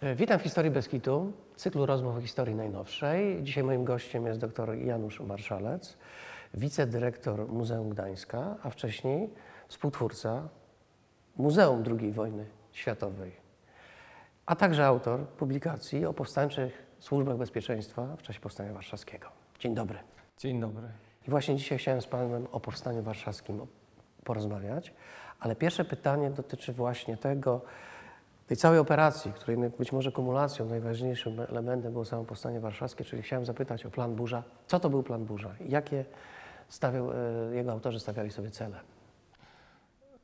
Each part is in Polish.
E, Witam w Historii Beskitu, cyklu rozmów o historii najnowszej. Dzisiaj moim gościem jest dr Janusz Marszalec, wicedyrektor Muzeum Gdańska, a wcześniej współtwórca Muzeum II wojny światowej, a także autor publikacji o powstańczych służbach bezpieczeństwa w czasie Powstania Warszawskiego. Dzień dobry. Dzień dobry. I właśnie dzisiaj chciałem z Panem o Powstaniu Warszawskim porozmawiać, ale pierwsze pytanie dotyczy właśnie tego, tej całej operacji, której być może kumulacją, najważniejszym elementem było samo Powstanie Warszawskie, czyli chciałem zapytać o plan Burza. Co to był plan Burza jakie stawiał, e, jego autorzy stawiali sobie cele?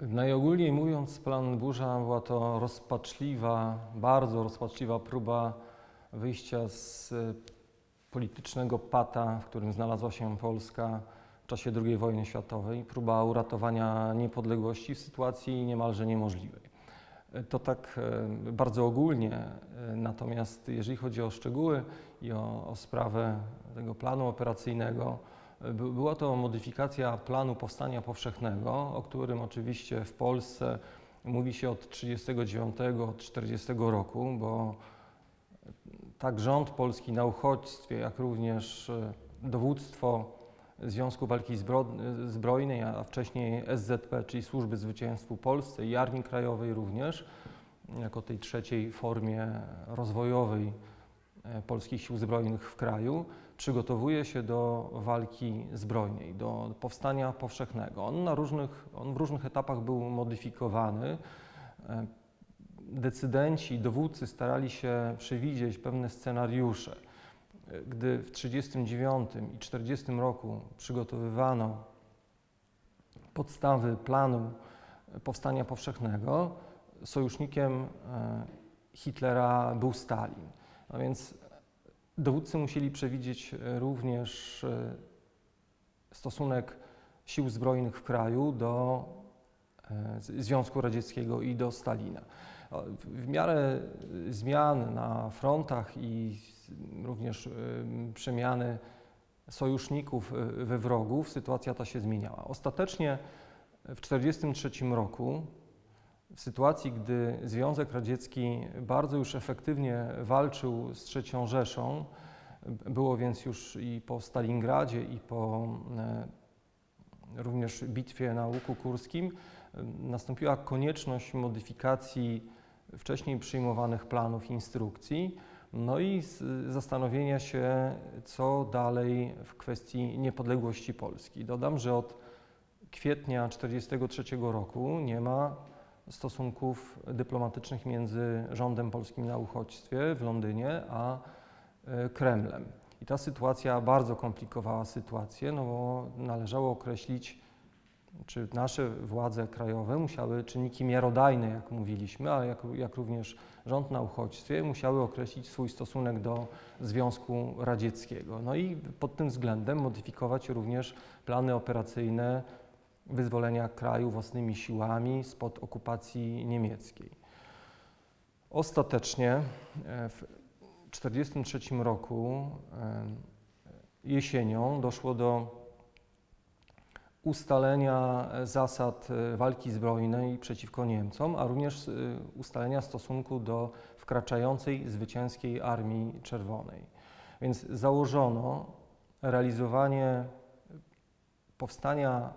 Najogólniej mówiąc, plan Burza była to rozpaczliwa, bardzo rozpaczliwa próba wyjścia z e, politycznego pata, w którym znalazła się Polska w czasie II wojny światowej, próba uratowania niepodległości w sytuacji niemalże niemożliwej. To tak e, bardzo ogólnie, e, natomiast jeżeli chodzi o szczegóły i o, o sprawę tego planu operacyjnego, e, by- była to modyfikacja planu powstania powszechnego, o którym oczywiście w Polsce mówi się od 1939, od 1940 roku, bo tak rząd polski na uchodźstwie, jak również dowództwo Związku Walki Zbro- Zbrojnej, a wcześniej SZP, czyli Służby Zwycięstwu Polsce i Armii Krajowej również, jako tej trzeciej formie rozwojowej e, polskich sił zbrojnych w kraju, przygotowuje się do walki zbrojnej, do powstania powszechnego. On, na różnych, on w różnych etapach był modyfikowany. E, Decydenci, dowódcy starali się przewidzieć pewne scenariusze. E, Gdy w 1939 i 1940 roku przygotowywano podstawy planu powstania powszechnego, sojusznikiem e, Hitlera był Stalin. A więc dowódcy musieli przewidzieć e, również e, stosunek sił zbrojnych w kraju do e, Związku Radzieckiego i do Stalina. W- miarę y, zmian na frontach i również y, przemiany sojuszników y, we wrogów, sytuacja ta się zmieniała. Ostatecznie w 1943 roku, w sytuacji, gdy Związek Radziecki bardzo już efektywnie walczył z III Rzeszą, było więc już i po Stalingradzie, i po e, również bitwie na Łuku Kurskim, nastąpiła konieczność modyfikacji wcześniej przyjmowanych planów instrukcji, no i zastanowienia się, co dalej w kwestii niepodległości Polski. Dodam, że od kwietnia 1943 roku nie ma stosunków dyplomatycznych między rządem polskim na uchodźstwie w Londynie a e, Kremlem. I ta sytuacja bardzo komplikowała sytuację, no bo należało określić, czy nasze władze krajowe musiały, czynniki miarodajne, jak mówiliśmy, a jak, jak również rząd na uchodźstwie, musiały określić swój stosunek do Związku Radzieckiego. No i pod tym względem modyfikować również plany operacyjne wyzwolenia kraju własnymi siłami spod okupacji niemieckiej. Ostatecznie e, w 1943 roku e, jesienią doszło do ustalenia e, zasad e, walki zbrojnej przeciwko Niemcom, a również e, ustalenia stosunku do wkraczającej zwycięskiej Armii Czerwonej. Więc założono realizowanie powstania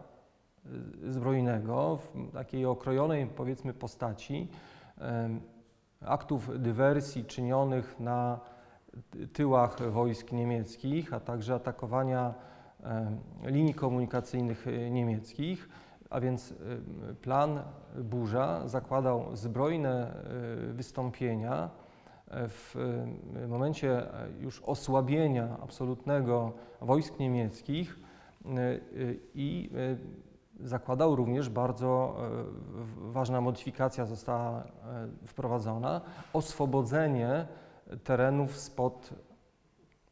zbrojnego w takiej okrojonej, powiedzmy, postaci aktów dywersji czynionych na ty- tyłach wojsk niemieckich, a także atakowania linii komunikacyjnych e, niemieckich, a więc em, plan Burza zakładał zbrojne e, wystąpienia e, w momencie e, już osłabienia absolutnego wojsk niemieckich e, e, i e, zakładał również bardzo e, ważna modyfikacja została e, wprowadzona oswobodzenie terenów spod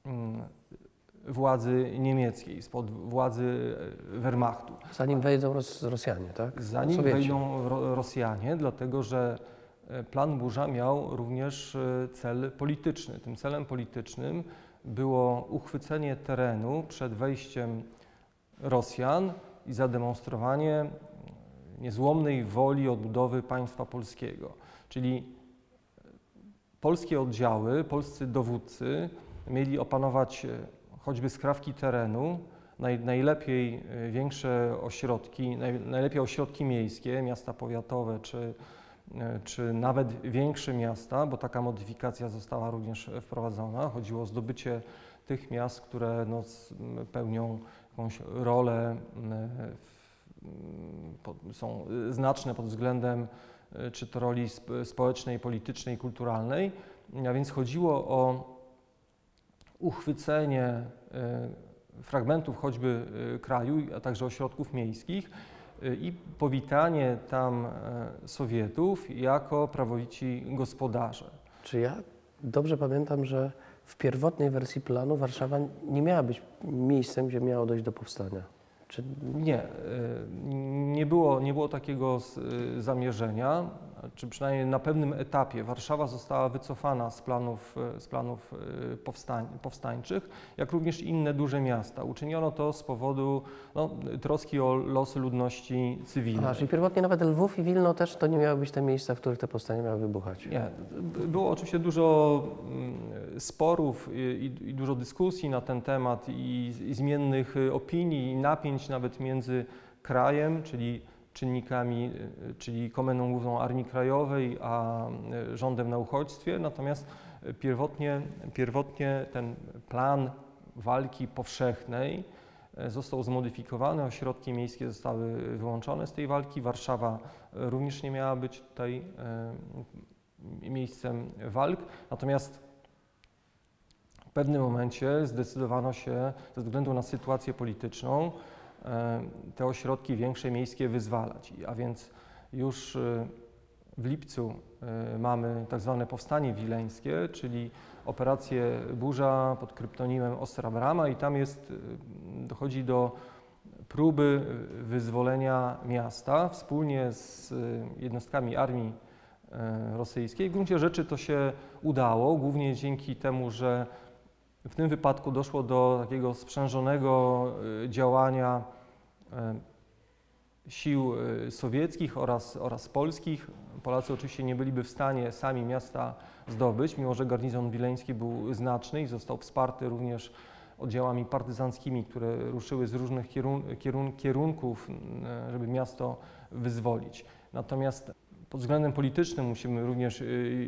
mm, władzy niemieckiej, spod władzy e, Wehrmachtu. Zanim wejdą Ros- Rosjanie, tak? Zanim Sowieci. wejdą Ro- Rosjanie, dlatego że e, plan Burza miał również e, cel polityczny. Tym celem politycznym było uchwycenie terenu przed wejściem Rosjan i zademonstrowanie niezłomnej woli odbudowy państwa polskiego. Czyli polskie oddziały, polscy dowódcy mieli opanować choćby skrawki terenu, naj, najlepiej e, większe ośrodki, naj, najlepiej ośrodki miejskie, miasta powiatowe czy, e, czy nawet większe miasta, bo taka modyfikacja została również wprowadzona. Chodziło o zdobycie tych miast, które no, pełnią jakąś rolę, są znaczne pod względem y, czy to roli sp- społecznej, politycznej, kulturalnej. A więc chodziło o uchwycenie y, fragmentów choćby y, kraju, a także ośrodków miejskich y, i powitanie tam Sowietów jako prawowici gospodarze. Czy ja dobrze pamiętam, że w pierwotnej wersji planu Warszawa nie miała być miejscem, gdzie miało dojść do powstania? Czy Nie, nie było, nie było takiego zamierzenia, czy przynajmniej na pewnym etapie Warszawa została wycofana z planów, y, z planów y, powstań, powstańczych, jak również inne duże miasta. Uczyniono to z powodu no, troski o losy ludności cywilnej. Aha, czyli pierwotnie nawet Lwów i Wilno też to nie miały być te miejsca, w których te powstania miały wybuchać? Nie, było oczywiście dużo mm, sporów i, i, dużo dyskusji na ten temat i, i zmiennych y, opinii i napięć nawet między krajem, czyli czynnikami, y, czyli Komendą Główną Armii Krajowej, a y, rządem na uchodźstwie. Natomiast pierwotnie, pierwotnie ten plan walki powszechnej y, został zmodyfikowany, ośrodki miejskie zostały wyłączone z tej walki. Warszawa również nie miała być tutaj miejscem walk. Natomiast w pewnym momencie zdecydowano się ze względu na sytuację polityczną e, te ośrodki większe miejskie wyzwalać. A więc już e, w lipcu e, mamy tak zwane powstanie wileńskie, czyli operację Burza pod kryptonimem Ostra Brama i tam jest, e, dochodzi do próby e, wyzwolenia miasta wspólnie z e, jednostkami armii e, rosyjskiej. W gruncie rzeczy to się udało, głównie dzięki temu, że w tym wypadku doszło do takiego sprzężonego y, działania y, sił y, sowieckich oraz, oraz polskich. Polacy oczywiście nie byliby w stanie sami miasta zdobyć, mimo że garnizon wileński był znaczny i został wsparty również oddziałami partyzanckimi, które ruszyły z różnych kierun kierun kierunków, żeby miasto wyzwolić. Natomiast pod względem politycznym musimy również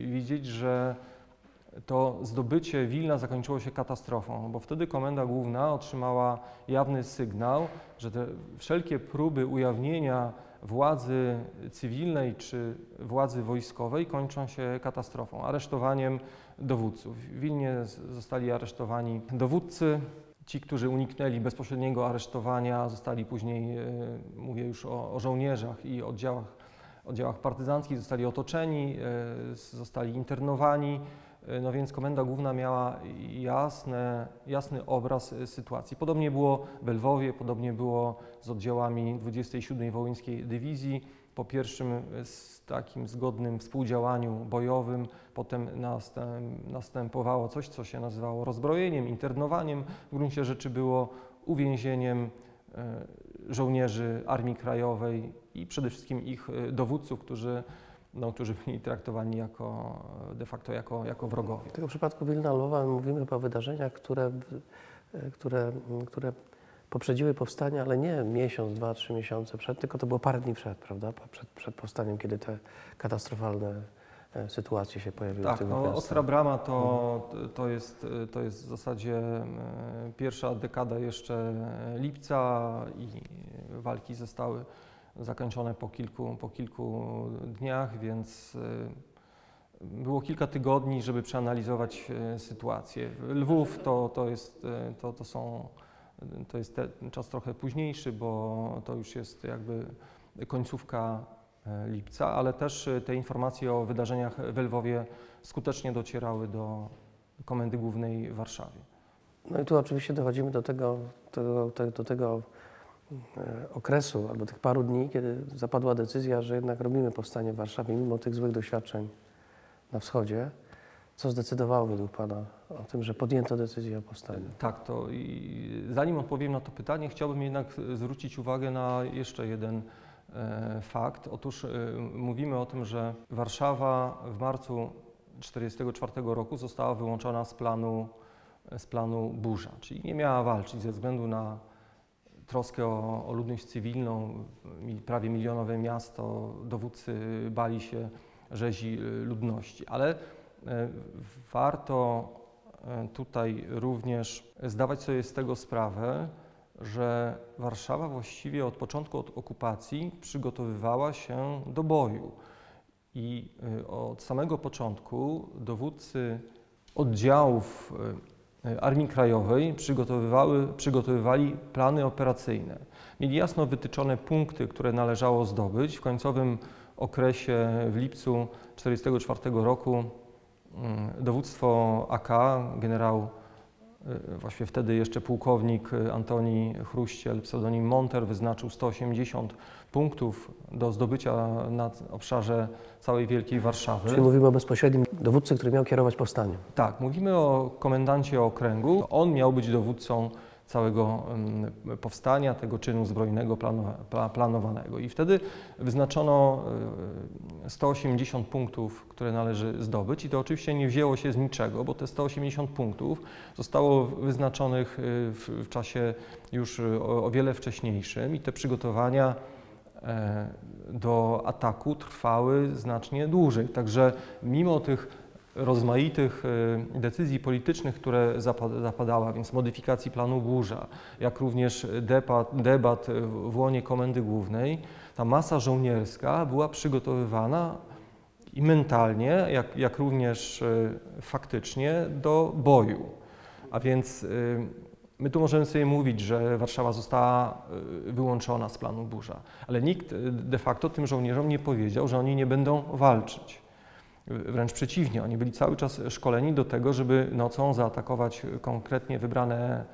widzieć, że to zdobycie Wilna zakończyło się katastrofą, bo wtedy Komenda Główna otrzymała jawny sygnał, że te wszelkie próby ujawnienia władzy cywilnej czy władzy wojskowej kończą się katastrofą, aresztowaniem dowódców. W Wilnie zostali aresztowani dowódcy. Ci, którzy uniknęli bezpośredniego aresztowania, zostali później, e, mówię już o, o żołnierzach i oddziałach, oddziałach partyzanckich, zostali otoczeni, e, zostali internowani. E, No więc Komenda Główna miała jasne, jasny obraz e, sytuacji. Podobnie było w Lwowie, podobnie było z oddziałami 27 Wołyńskiej Dywizji. Po pierwszym e, takim zgodnym współdziałaniu bojowym, potem następ, następowało coś, co się nazywało rozbrojeniem, internowaniem. W gruncie rzeczy było uwięzieniem żołnierzy Armii Krajowej i przede wszystkim ich dowódców, którzy no, którzy byli traktowani jako de facto jako, jako wrogowie. W tego przypadku Wilna Lwowa mówimy chyba o wydarzeniach, które, w- e, które, które poprzedziły powstanie, ale nie miesiąc, dwa, trzy miesiące przed, tylko to było parę dni przed, prawda? Przed, przed powstaniem, kiedy te katastrofalne e, sytuacje się pojawiły w Tak, tych no, miastach. Ostra Brama to, to, jest, to jest w zasadzie e, pierwsza dekada jeszcze lipca i walki zostały zakończone po kilku, po kilku dniach, więc e, było kilka tygodni, żeby przeanalizować e, sytuację. Lwów to, to, jest, e, to, to, są, to jest czas trochę późniejszy, bo to już jest jakby końcówka lipca, ale też te informacje o wydarzeniach w Lwowie skutecznie docierały do Komendy Głównej w Warszawie. No i tu oczywiście dochodzimy do tego, tego, te- do tego okresu albo tych paru dni, kiedy zapadła decyzja, że jednak robimy powstanie w Warszawie mimo tych złych doświadczeń na wschodzie. Co zdecydowało według Pana o tym, że podjęto decyzję o powstaniu? Tak, to i zanim odpowiem na to pytanie, chciałbym jednak zwrócić uwagę na jeszcze jeden e, fakt. Otóż e, mówimy o tym, że Warszawa w marcu 1944 roku została wyłączona z planu, z planu burza, czyli nie miała walczyć ze względu na troskę o, o ludność cywilną, prawie milionowe miasto, dowódcy bali się rzezi y, ludności, ale e, warto e, tutaj również zdawać sobie z tego sprawę, że Warszawa właściwie od początku od okupacji przygotowywała się do boju. I y, od samego początku dowódcy oddziałów y, Armii Krajowej przygotowywały, przygotowywali plany operacyjne. Mieli jasno wytyczone punkty, które należało zdobyć. W końcowym okresie w lipcu 1944 roku mm, dowództwo AK, generał y, właściwie wtedy jeszcze pułkownik y, Antoni Chruściel, pseudonim Monter, wyznaczył 180 punktów do zdobycia na obszarze całej Wielkiej Warszawy. Czyli mówimy o bezpośrednim dowódcy, który miał kierować powstaniem. Tak, mówimy o komendancie okręgu. On miał być dowódcą całego powstania, tego czynu zbrojnego planowa- pla- planowanego. I wtedy wyznaczono y, 180 punktów, które należy zdobyć i to oczywiście nie wzięło się z niczego, bo te 180 punktów zostało wyznaczonych y, w, czasie już y, o, wiele wcześniejszym i te przygotowania e, do ataku trwały znacznie dłużej. Także mimo tych rozmaitych e, decyzji politycznych, które zapa- zapadały, więc modyfikacji planu burza, jak również debat, w łonie Komendy Głównej, ta masa żołnierska była przygotowywana i mentalnie, jak, jak również e, faktycznie do boju. A więc e, my tu możemy sobie mówić, że Warszawa została wyłączona z planu burza, ale nikt de facto tym żołnierzom nie powiedział, że oni nie będą walczyć. Wręcz przeciwnie, oni byli cały czas szkoleni do tego, żeby nocą zaatakować konkretnie wybrane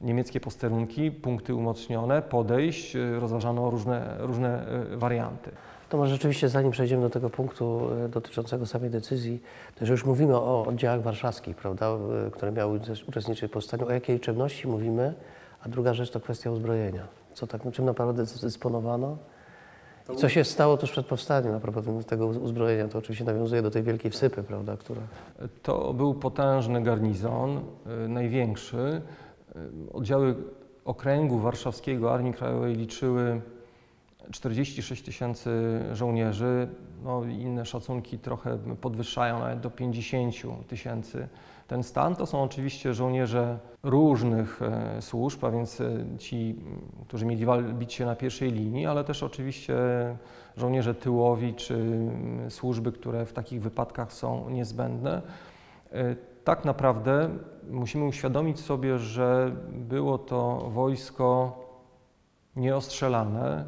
niemieckie posterunki, punkty umocnione, podejść, rozważano różne, różne e, warianty. To może rzeczywiście, zanim przejdziemy do tego punktu e, dotyczącego samej decyzji, to że już mówimy o oddziałach warszawskich, prawda, e, które miały uczest- uczestniczyć w powstaniu, o jakiej liczebności mówimy, a druga rzecz to kwestia uzbrojenia. Co tak, czym naprawdę dysponowano co się stało tuż przed powstaniem a propos tego uzbrojenia. To oczywiście nawiązuje do tej wielkiej wsypy, prawda, która... To był potężny garnizon, y, największy. Y, Oddziały okręgu warszawskiego Armii Krajowej liczyły 46 tysięcy żołnierzy. No, inne szacunki trochę podwyższają nawet do 50 tysięcy. Ten stan to są oczywiście żołnierze różnych e, służb, a więc e, ci, którzy mieli bić się na pierwszej linii, ale też oczywiście żołnierze tyłowi czy m, służby, które w takich wypadkach są niezbędne. E, Tak naprawdę musimy uświadomić sobie, że było to wojsko nieostrzelane,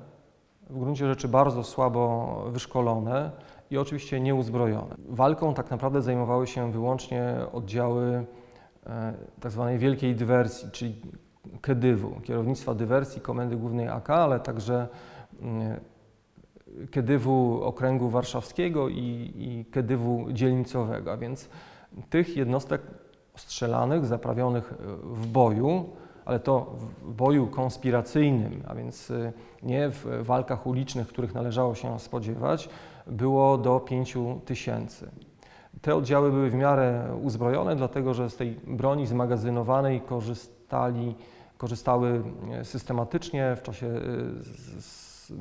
w gruncie rzeczy bardzo słabo wyszkolone i oczywiście nieuzbrojone. Walką tak naprawdę zajmowały się wyłącznie oddziały e, tak zwanej wielkiej dywersji, czyli KEDYW, kierownictwa dywersji Komendy Głównej AK, ale także mm, KEDYW Okręgu Warszawskiego i, i KEDYW dzielnicowego, a więc tych jednostek strzelanych, zaprawionych w boju, ale to w boju konspiracyjnym, a więc y, nie w walkach ulicznych, których należało się spodziewać, było do 5 tysięcy. Te oddziały były w miarę uzbrojone, dlatego że z tej broni zmagazynowanej korzystali, korzystały e, systematycznie w czasie e,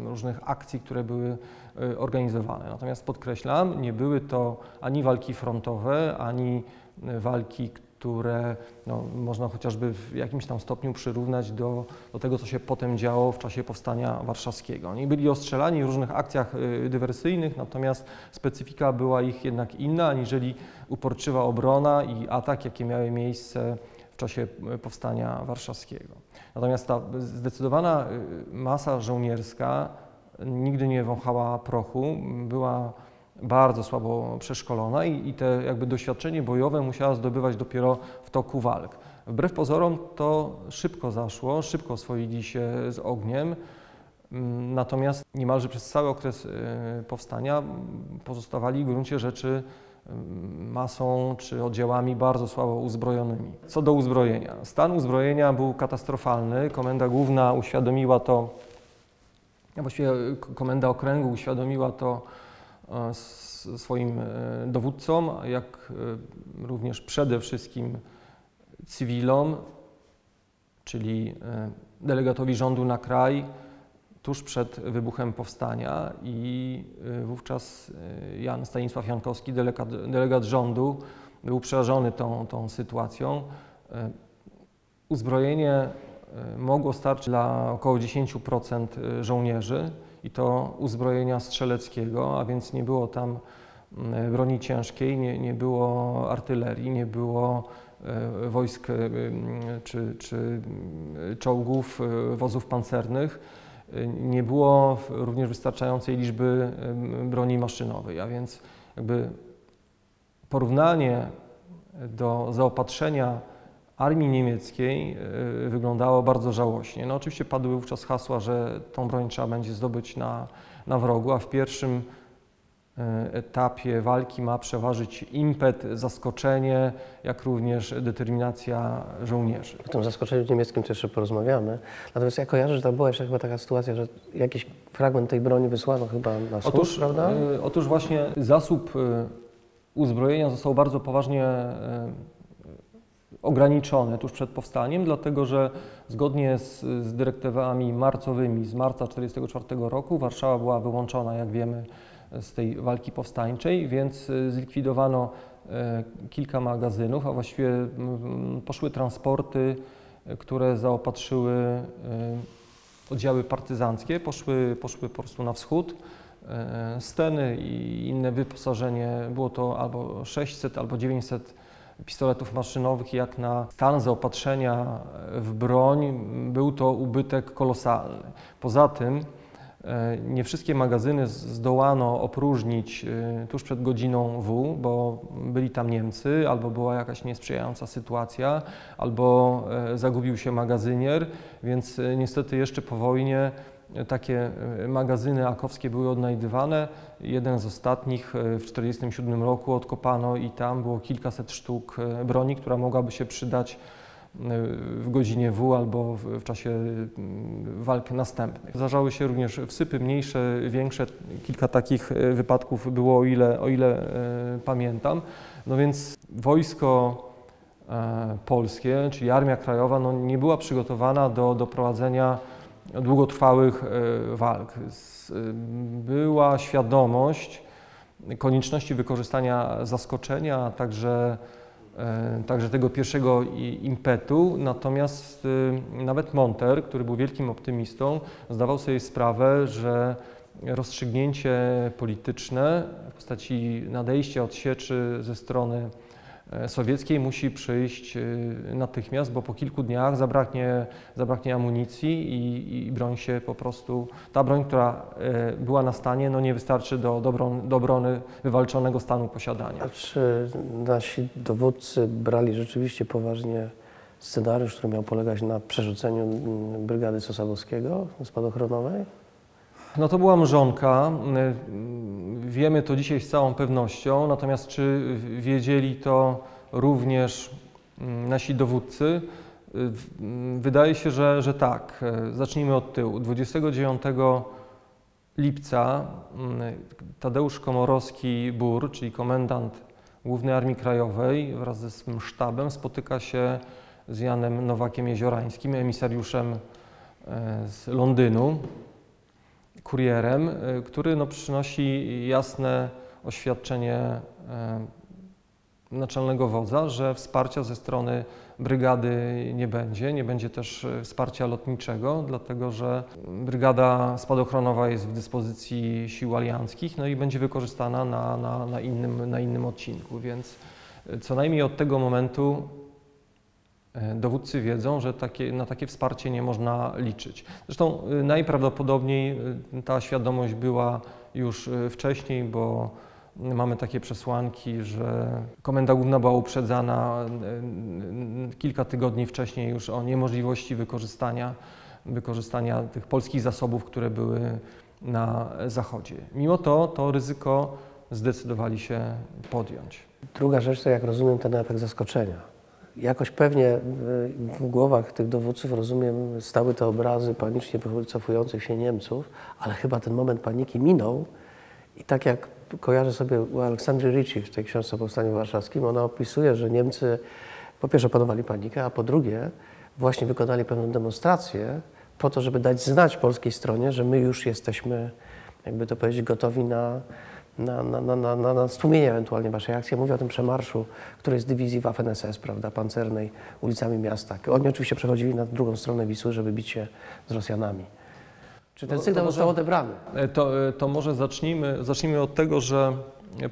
różnych akcji, które były e, organizowane. Natomiast podkreślam, nie były to ani walki frontowe, ani walki, które no, można chociażby w jakimś tam stopniu przyrównać do, do tego, co się potem działo w czasie powstania warszawskiego. Oni byli ostrzelani w różnych akcjach y, dywersyjnych, natomiast specyfika była ich jednak inna, aniżeli uporczywa obrona i atak, jakie miały miejsce w czasie y, powstania warszawskiego. Natomiast ta zdecydowana y, masa żołnierska nigdy nie wąchała prochu, była bardzo słabo przeszkolona i, i te jakby doświadczenie bojowe musiała zdobywać dopiero w toku walk. Wbrew pozorom to szybko zaszło, szybko oswoili się z ogniem, mm, natomiast niemalże przez cały okres y, powstania pozostawali w gruncie rzeczy mm, masą czy oddziałami bardzo słabo uzbrojonymi. Co do uzbrojenia. Stan uzbrojenia był katastrofalny. Komenda Główna uświadomiła to, właściwie Komenda Okręgu uświadomiła to swoim e, dowódcom, jak e, również przede wszystkim cywilom, czyli e, delegatowi rządu na kraj tuż przed wybuchem powstania i e, wówczas e, Jan Stanisław Jankowski, delegat, delegat rządu, był przerażony tą, tą sytuacją. E, Uzbrojenie e, mogło starczyć dla około 10% żołnierzy i to uzbrojenia strzeleckiego, a więc nie było tam mm, broni ciężkiej, nie, nie było artylerii, nie było e, wojsk e, mm, czy, czy mm, czołgów, e, wozów pancernych. Nie było również wystarczającej liczby broni maszynowej, a więc jakby porównanie do zaopatrzenia armii niemieckiej e, wyglądało bardzo żałośnie. No oczywiście padły wówczas hasła, że tą broń trzeba będzie zdobyć na, na wrogu, a w pierwszym e, etapie walki ma przeważyć impet, zaskoczenie, jak również determinacja żołnierzy. O tym zaskoczeniu niemieckim to jeszcze porozmawiamy. Natomiast ja kojarzę, że tam była jeszcze chyba taka sytuacja, że jakiś fragment tej broni wysłano chyba na wschód, Otóż, prawda? e, otóż właśnie zasób uzbrojenia został bardzo poważnie e, ograniczony tuż przed powstaniem, dlatego że zgodnie z, z dyrektywami marcowymi z marca 1944 roku Warszawa była wyłączona, jak wiemy, z tej walki powstańczej, więc e, zlikwidowano e, kilka magazynów, a właściwie poszły transporty, e, które zaopatrzyły oddziały partyzanckie, poszły, poszły po prostu na wschód. Steny i inne wyposażenie, było to albo 600, albo 900 pistoletów maszynowych, jak na stan zaopatrzenia w broń był to ubytek kolosalny. Poza tym e, nie wszystkie magazyny zdołano opróżnić e, tuż przed godziną W, bo byli tam Niemcy, albo była jakaś niesprzyjająca sytuacja, albo e, zagubił się magazynier, więc niestety jeszcze po wojnie takie e, magazyny akowskie były odnajdywane. Jeden z ostatnich e, w 1947 roku odkopano i tam było kilkaset sztuk e, broni, która mogłaby się przydać w godzinie W albo w, czasie mm, walk następnych. Zdarzały się również wsypy mniejsze, większe. Kilka takich wypadków było, o ile, o ile pamiętam. No więc wojsko polskie, czyli Armia Krajowa, no nie była przygotowana do, do prowadzenia długotrwałych e, walk. E, Była świadomość konieczności wykorzystania zaskoczenia, a także, e, także tego pierwszego impetu. Natomiast nawet Monter, który był wielkim optymistą, zdawał sobie sprawę, że rozstrzygnięcie polityczne w postaci nadejścia odsieczy ze strony sowieckiej musi przyjść e, natychmiast, bo po kilku dniach zabraknie, zabraknie amunicji i, i broń się po prostu, ta broń, która e, była na stanie, no nie wystarczy do, do, bron, do obrony wywalczonego stanu posiadania. A czy nasi dowódcy brali rzeczywiście poważnie scenariusz, który miał polegać na przerzuceniu mm, brygady Sosabowskiego spadochronowej? No to była mrzonka. y, Wiemy to dzisiaj z całą pewnością, natomiast czy wiedzieli to również mm, nasi dowódcy? Y, mm, Wydaje się, że, że tak. E, Zacznijmy od tyłu. 29 lipca mm, Tadeusz Komorowski-Bur, czyli komendant Głównej Armii Krajowej wraz ze swym sztabem spotyka się z Janem Nowakiem Jeziorańskim, emisariuszem z Londynu, kurierem, y, który no, przynosi jasne oświadczenie e, naczelnego wodza, że wsparcia ze strony brygady nie będzie, nie będzie też e, wsparcia lotniczego, dlatego że brygada spadochronowa jest w dyspozycji sił alianckich, no i będzie wykorzystana na, na, na, innym, na innym odcinku, więc e, co najmniej od tego momentu Dowódcy wiedzą, że takie, na takie wsparcie nie można liczyć. Zresztą y, najprawdopodobniej y, ta świadomość była już wcześniej, bo mamy takie przesłanki, że Komenda Główna była uprzedzana kilka tygodni wcześniej już o niemożliwości wykorzystania, wykorzystania tych polskich zasobów, które były na zachodzie. Mimo to to ryzyko zdecydowali się podjąć. Druga rzecz to, jak rozumiem, ten efekt zaskoczenia. Jakoś pewnie w, w głowach tych dowódców, rozumiem, stały te obrazy panicznie wycofujących się Niemców, ale chyba ten moment paniki minął i tak jak kojarzę sobie u Aleksandry Ricci w tej książce o Powstaniu Warszawskim. Ona opisuje, że Niemcy po pierwsze opanowali panikę, a po drugie właśnie wykonali pewną demonstrację po to, żeby dać znać polskiej stronie, że my już jesteśmy, jakby to powiedzieć, gotowi na, na, na, na, na, na, stłumienie ewentualnie waszej akcji. Mówię o tym przemarszu, której z dywizji Waffen-SS, prawda, pancernej, ulicami miasta. Oni oczywiście przechodzili na drugą stronę Wisły, żeby bić się z Rosjanami. Czy ten No, sygnał może- został odebrany? E, To, e, to może zacznijmy, zacznijmy od tego, że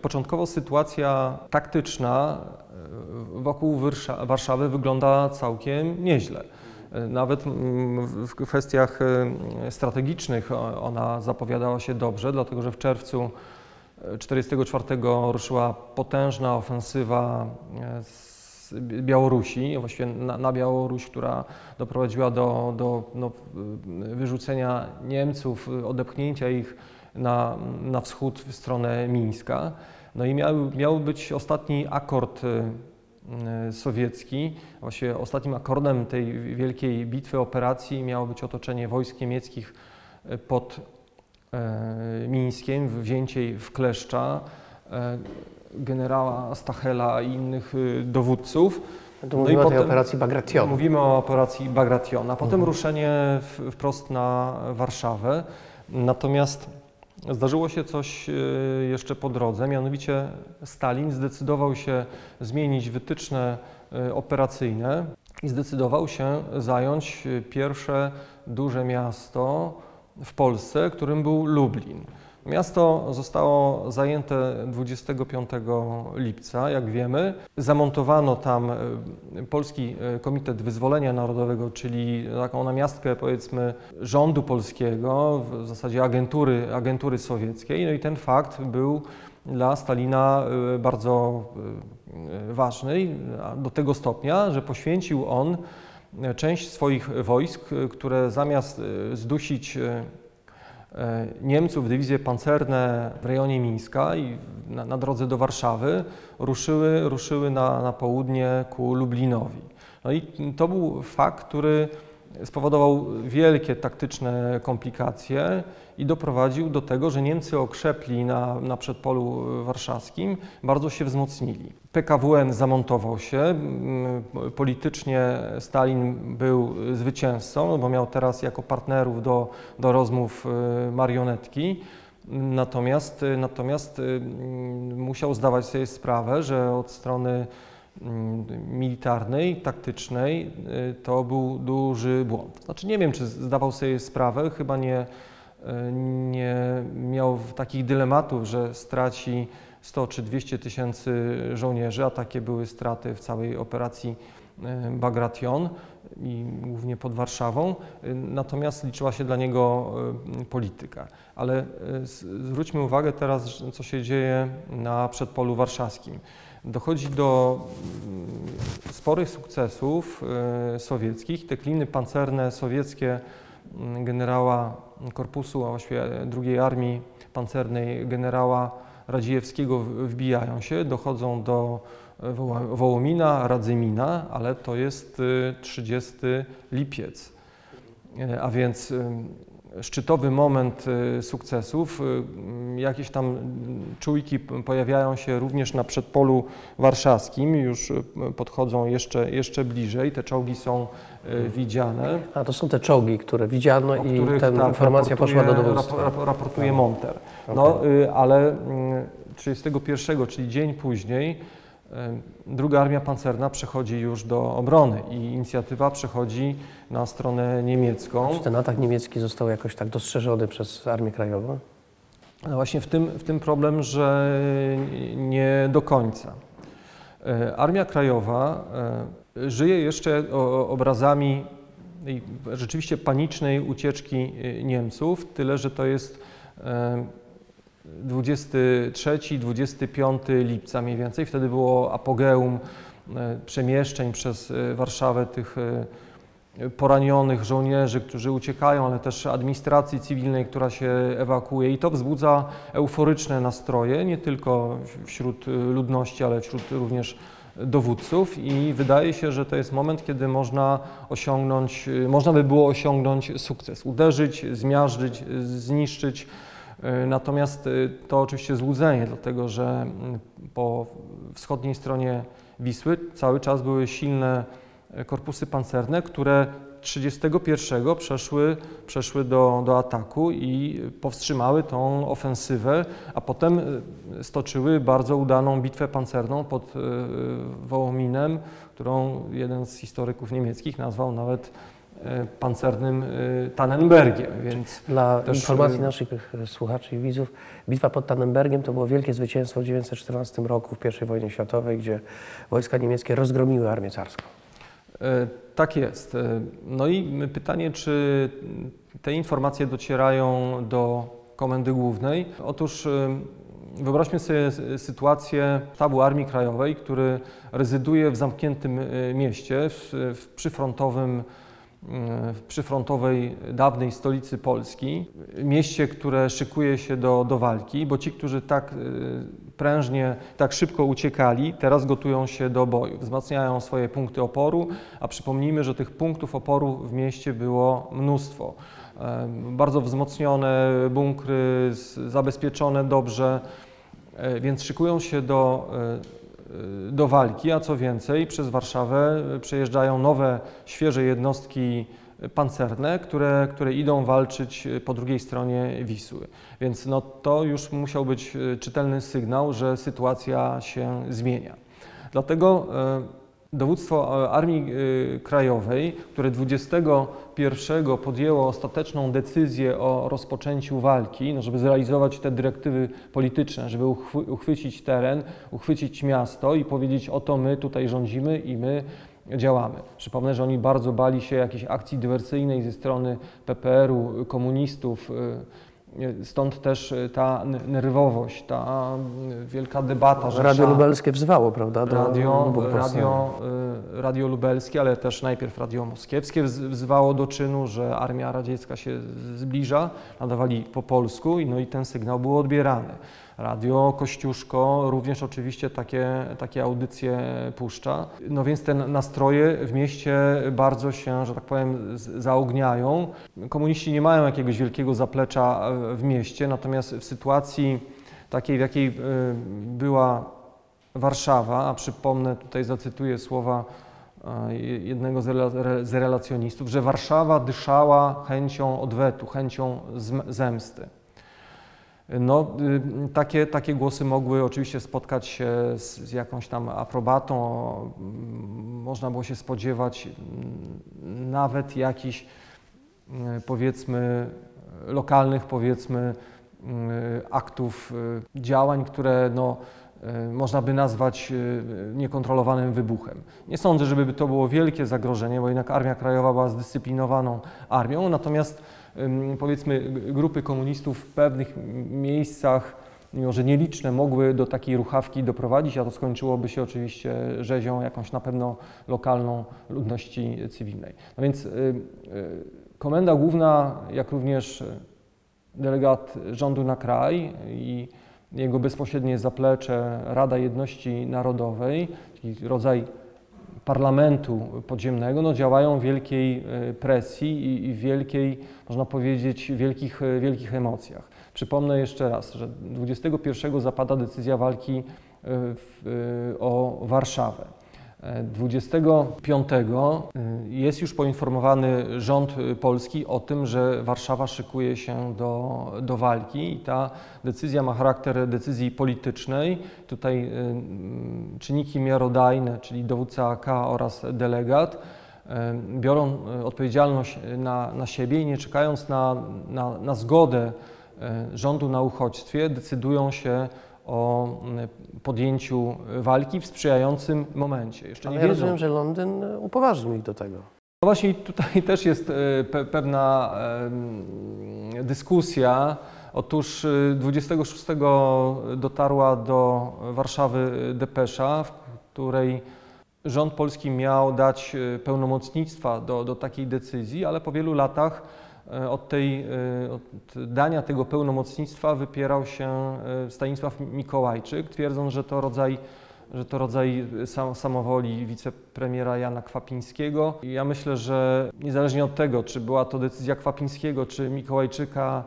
początkowo sytuacja taktyczna e, wokół Warszawy wygląda całkiem nieźle. E, Nawet w kwestiach e, strategicznych ona zapowiadała się dobrze, dlatego że w czerwcu 1944 ruszyła potężna ofensywa e, z Białorusi, właściwie na, na Białoruś, która doprowadziła do, do no, wyrzucenia Niemców, odepchnięcia ich na, na wschód w stronę Mińska. No i miał, miał być ostatni akord e, sowiecki, właściwie ostatnim akordem tej wielkiej bitwy, operacji miało być otoczenie wojsk niemieckich e, pod Mińskiem, wzięcie jej w kleszcza e, generała Stachela i innych e, dowódców. Tu No i mówimy o tej potem- operacji Bagration. Mówimy o operacji Bagration, a potem Mhm. ruszenie w, wprost na Warszawę. Natomiast zdarzyło się coś e, jeszcze po drodze, mianowicie Stalin zdecydował się zmienić wytyczne e, operacyjne i zdecydował się zająć e, pierwsze duże miasto w Polsce, którym był Lublin. Miasto zostało zajęte 25 lipca, jak wiemy. Zamontowano tam e, Polski e, Komitet Wyzwolenia Narodowego, czyli taką namiastkę powiedzmy rządu polskiego, w zasadzie agentury, agentury sowieckiej. No i ten fakt był dla Stalina e, bardzo ważny, do tego stopnia, że poświęcił on część swoich wojsk, e, które zamiast e, zdusić e, Niemców, dywizje pancerne w rejonie Mińska i na, na drodze do Warszawy ruszyły, ruszyły na, na południe ku Lublinowi. No i to był fakt, który spowodował wielkie taktyczne komplikacje i doprowadził do tego, że Niemcy okrzepli na, na przedpolu warszawskim, bardzo się wzmocnili. PKWN zamontował się, politycznie Stalin był zwycięzcą, no bo miał teraz jako partnerów do, do rozmów y, marionetki. Natomiast, natomiast y, musiał zdawać sobie sprawę, że od strony mm, militarnej, taktycznej y, to był duży błąd. Znaczy nie wiem, czy zdawał sobie sprawę, chyba nie, y, nie miał takich dylematów, że straci 100 czy 200 tysięcy żołnierzy, a takie były straty w całej operacji y, Bagration i głównie pod Warszawą. Y, Natomiast liczyła się dla niego y, polityka. Ale zwróćmy uwagę teraz, co się dzieje na przedpolu warszawskim. Dochodzi do mm, sporych sukcesów sowieckich. Te kliny pancerne sowieckie mm, generała korpusu, a właściwie drugiej armii pancernej generała Radziejewskiego wbijają się, dochodzą do e, Wołomina, Radzymina, ale to jest y, 30 lipiec. E, A więc szczytowy moment y, sukcesów. y, mm, Jakieś tam mm, czujki pojawiają się również na przedpolu warszawskim, już y, podchodzą jeszcze, jeszcze bliżej. Te czołgi są y, widziane. A to są te czołgi, które widziano i ta informacja poszła do raportuje- dowództwa. rap- rap- Raportuje Tak. Monter. No, y, ale mm, 31, czyli dzień później, druga armia pancerna przechodzi już do obrony i inicjatywa przechodzi na stronę niemiecką. Czy ten atak niemiecki został jakoś tak dostrzeżony przez Armię Krajową? No właśnie w tym, w tym problem, że nie do końca. E, Armia Krajowa e, żyje jeszcze obrazami rzeczywiście panicznej ucieczki e, Niemców, tyle że to jest 23-25 lipca mniej więcej. Wtedy było apogeum e, przemieszczeń przez e, Warszawę tych e, poranionych żołnierzy, którzy uciekają, ale też administracji cywilnej, która się ewakuuje. I to wzbudza euforyczne nastroje, nie tylko wśród ludności, ale wśród również dowódców. I wydaje się, że to jest moment, kiedy można osiągnąć, można by było osiągnąć sukces, uderzyć, zmiażdżyć, zniszczyć Natomiast y, to oczywiście złudzenie, dlatego że mm, po wschodniej stronie Wisły cały czas były silne e, korpusy pancerne, które 31 przeszły, przeszły do, do ataku i powstrzymały tą ofensywę, a potem y, stoczyły bardzo udaną bitwę pancerną pod y, Wołominem, którą jeden z historyków niemieckich nazwał nawet pancernym y, Tannenbergiem, więc Dla Też, informacji y- naszych e, słuchaczy i widzów, bitwa pod Tannenbergiem to było wielkie zwycięstwo w 1914 roku w I wojnie światowej, gdzie wojska niemieckie rozgromiły armię carską. E, Tak jest. E, No i pytanie, czy te informacje docierają do Komendy Głównej? Otóż e, wyobraźmy sobie sytuację sztabu Armii Krajowej, który rezyduje w zamkniętym e, mieście, w, w przyfrontowym e, przyfrontowej dawnej stolicy Polski, mieście, które szykuje się do, do walki, bo ci, którzy tak e, prężnie, tak szybko uciekali, teraz gotują się do boju, wzmacniają swoje punkty oporu, a przypomnijmy, że tych punktów oporu w mieście było mnóstwo. E, Bardzo wzmocnione bunkry, zabezpieczone dobrze, e, więc szykują się do, e, e, do walki, a co więcej, przez Warszawę e, przejeżdżają nowe, świeże jednostki pancerne, które, które idą walczyć e, po drugiej stronie Wisły. Więc no, to już musiał być czytelny sygnał, że sytuacja się zmienia. Dlatego dowództwo e, Armii e, Krajowej, które 21 podjęło ostateczną decyzję o rozpoczęciu walki, no żeby zrealizować te dyrektywy polityczne, żeby uchwy- uchwycić teren, uchwycić miasto i powiedzieć oto my tutaj rządzimy i my działamy. Przypomnę, że oni bardzo bali się jakiejś akcji dywersyjnej ze strony PPR-u, komunistów. Y, Stąd też y, ta nerwowość, ta y, wielka debata, że Radio Lubelskie wzwało, prawda? Do radio, powstania. radio, y, radio lubelskie, ale też najpierw radio moskiewskie wz- wzywało do czynu, że armia radziecka się zbliża, nadawali po polsku i, no i ten sygnał był odbierany. Radio Kościuszko również oczywiście takie, takie audycje puszcza. No więc te nastroje w mieście bardzo się, że tak powiem, zaogniają. Komuniści nie mają jakiegoś wielkiego zaplecza w mieście, natomiast w sytuacji takiej, w jakiej e, była Warszawa, a przypomnę, tutaj zacytuję słowa e, jednego z rela- re- z relacjonistów, że Warszawa dyszała chęcią odwetu, chęcią zemsty. No, y, takie, takie głosy mogły oczywiście spotkać się z, jakąś tam aprobatą. Mm, Można było się spodziewać mm, nawet jakichś, y, powiedzmy, lokalnych, powiedzmy, aktów, y, działań, które no, y, można by nazwać niekontrolowanym wybuchem. Nie sądzę, żeby to było wielkie zagrożenie, bo jednak Armia Krajowa była zdyscyplinowaną armią, natomiast powiedzmy grupy komunistów w pewnych miejscach, mimo że nieliczne, mogły do takiej ruchawki doprowadzić, a to skończyłoby się oczywiście rzezią jakąś na pewno lokalną ludności cywilnej. No więc y, y, Komenda Główna, jak również delegat rządu na kraj i jego bezpośrednie zaplecze Rada Jedności Narodowej, taki rodzaj parlamentu podziemnego, no działają wielkiej e, presji i, i wielkiej, można powiedzieć, wielkich, e, wielkich emocjach. Przypomnę jeszcze raz, że 21 zapada decyzja walki e, w, o Warszawę. E, 25 e, jest już poinformowany rząd e, polski o tym, że Warszawa szykuje się do, do walki i ta decyzja ma charakter decyzji politycznej. Tutaj e, m, czynniki miarodajne, czyli dowódca AK oraz delegat, biorą odpowiedzialność na, na siebie i nie czekając na, na, na zgodę rządu na uchodźstwie, decydują się o m, podjęciu walki w sprzyjającym momencie. Jeszcze Ale nie ja wiedzą. rozumiem, że Londyn e, upoważnił ich do tego. No właśnie tutaj też jest e, pe pewna dyskusja. Otóż e, 26 dotarła do Warszawy depesza, w której rząd polski miał dać e, pełnomocnictwa do, do takiej decyzji, ale po wielu latach e, od, tej, e, od dania tego pełnomocnictwa wypierał się e, Stanisław Mikołajczyk, twierdząc, że to rodzaj że to rodzaj sam, samowoli wicepremiera Jana Kwapińskiego. I ja myślę, że niezależnie od tego, czy była to decyzja Kwapińskiego, czy Mikołajczyka,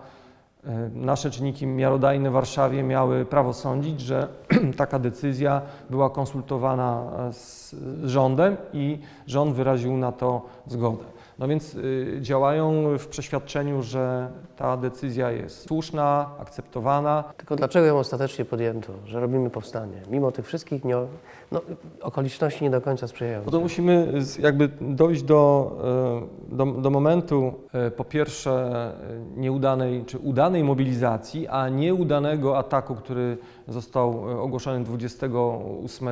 e, nasze czynniki miarodajne w Warszawie miały prawo sądzić, że taka decyzja była konsultowana e, z rządem i rząd wyraził na to zgodę. No więc y, działają w przeświadczeniu, że ta decyzja jest słuszna, akceptowana. Tylko dlaczego ją ostatecznie podjęto, że robimy powstanie? Mimo tych wszystkich nie, no, okoliczności nie do końca No sprzyjających. to musimy jakby dojść do, e, do, do momentu e, po pierwsze nieudanej czy udanej mobilizacji, a nieudanego ataku, który został ogłoszony 28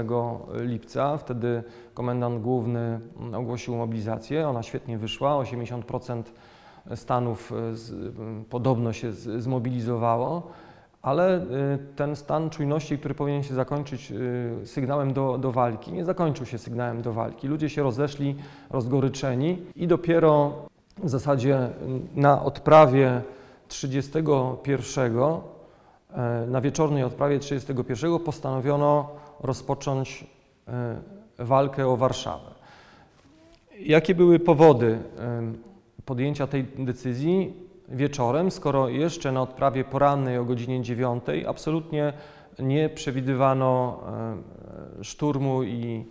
lipca. Wtedy komendant główny mm, ogłosił mobilizację. Ona świetnie wyszła. 80% stanów e, z, m, podobno się z, zmobilizowało. Ale y, ten stan czujności, który powinien się zakończyć y, sygnałem do, do walki, nie zakończył się sygnałem do walki. Ludzie się rozeszli, rozgoryczeni i dopiero w zasadzie y, na odprawie 31, e, na wieczornej odprawie 31 postanowiono rozpocząć walkę o Warszawę. Jakie były powody podjęcia tej decyzji wieczorem, skoro jeszcze na odprawie porannej o godzinie 9 absolutnie nie przewidywano szturmu i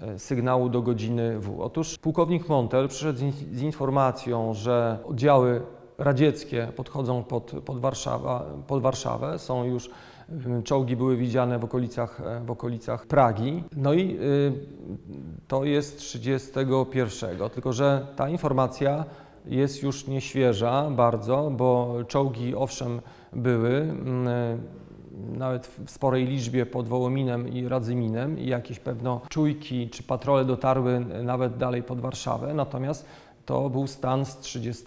e, sygnału do godziny W? Otóż pułkownik Montel przyszedł z in- z informacją, że oddziały radzieckie podchodzą pod, pod, Warszawa, pod Warszawę, są już Czołgi były widziane w okolicach, e, w okolicach Pragi. No i y, to jest 31, tylko że ta informacja jest już nieświeża bardzo, bo czołgi owszem były, mm, nawet w sporej liczbie pod Wołominem i Radzyminem i jakieś pewno czujki czy patrole dotarły nawet dalej pod Warszawę, natomiast to był stan z 30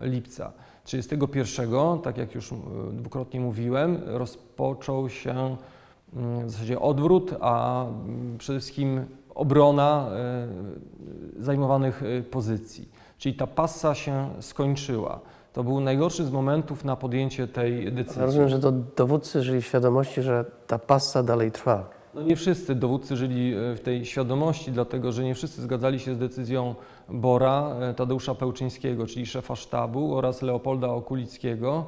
lipca. 31, tak jak już y, dwukrotnie mówiłem, rozpoczął się mm, w zasadzie odwrót, a mm, przede wszystkim obrona e, zajmowanych e, pozycji. Czyli ta passa się skończyła. To był najgorszy z momentów na podjęcie tej decyzji. Rozumiem, że to dowódcy żyli w świadomości, że ta passa dalej trwa. No nie wszyscy dowódcy żyli e, w tej świadomości, dlatego że nie wszyscy zgadzali się z decyzją Bora, e, Tadeusza Pełczyńskiego, czyli szefa sztabu oraz Leopolda Okulickiego,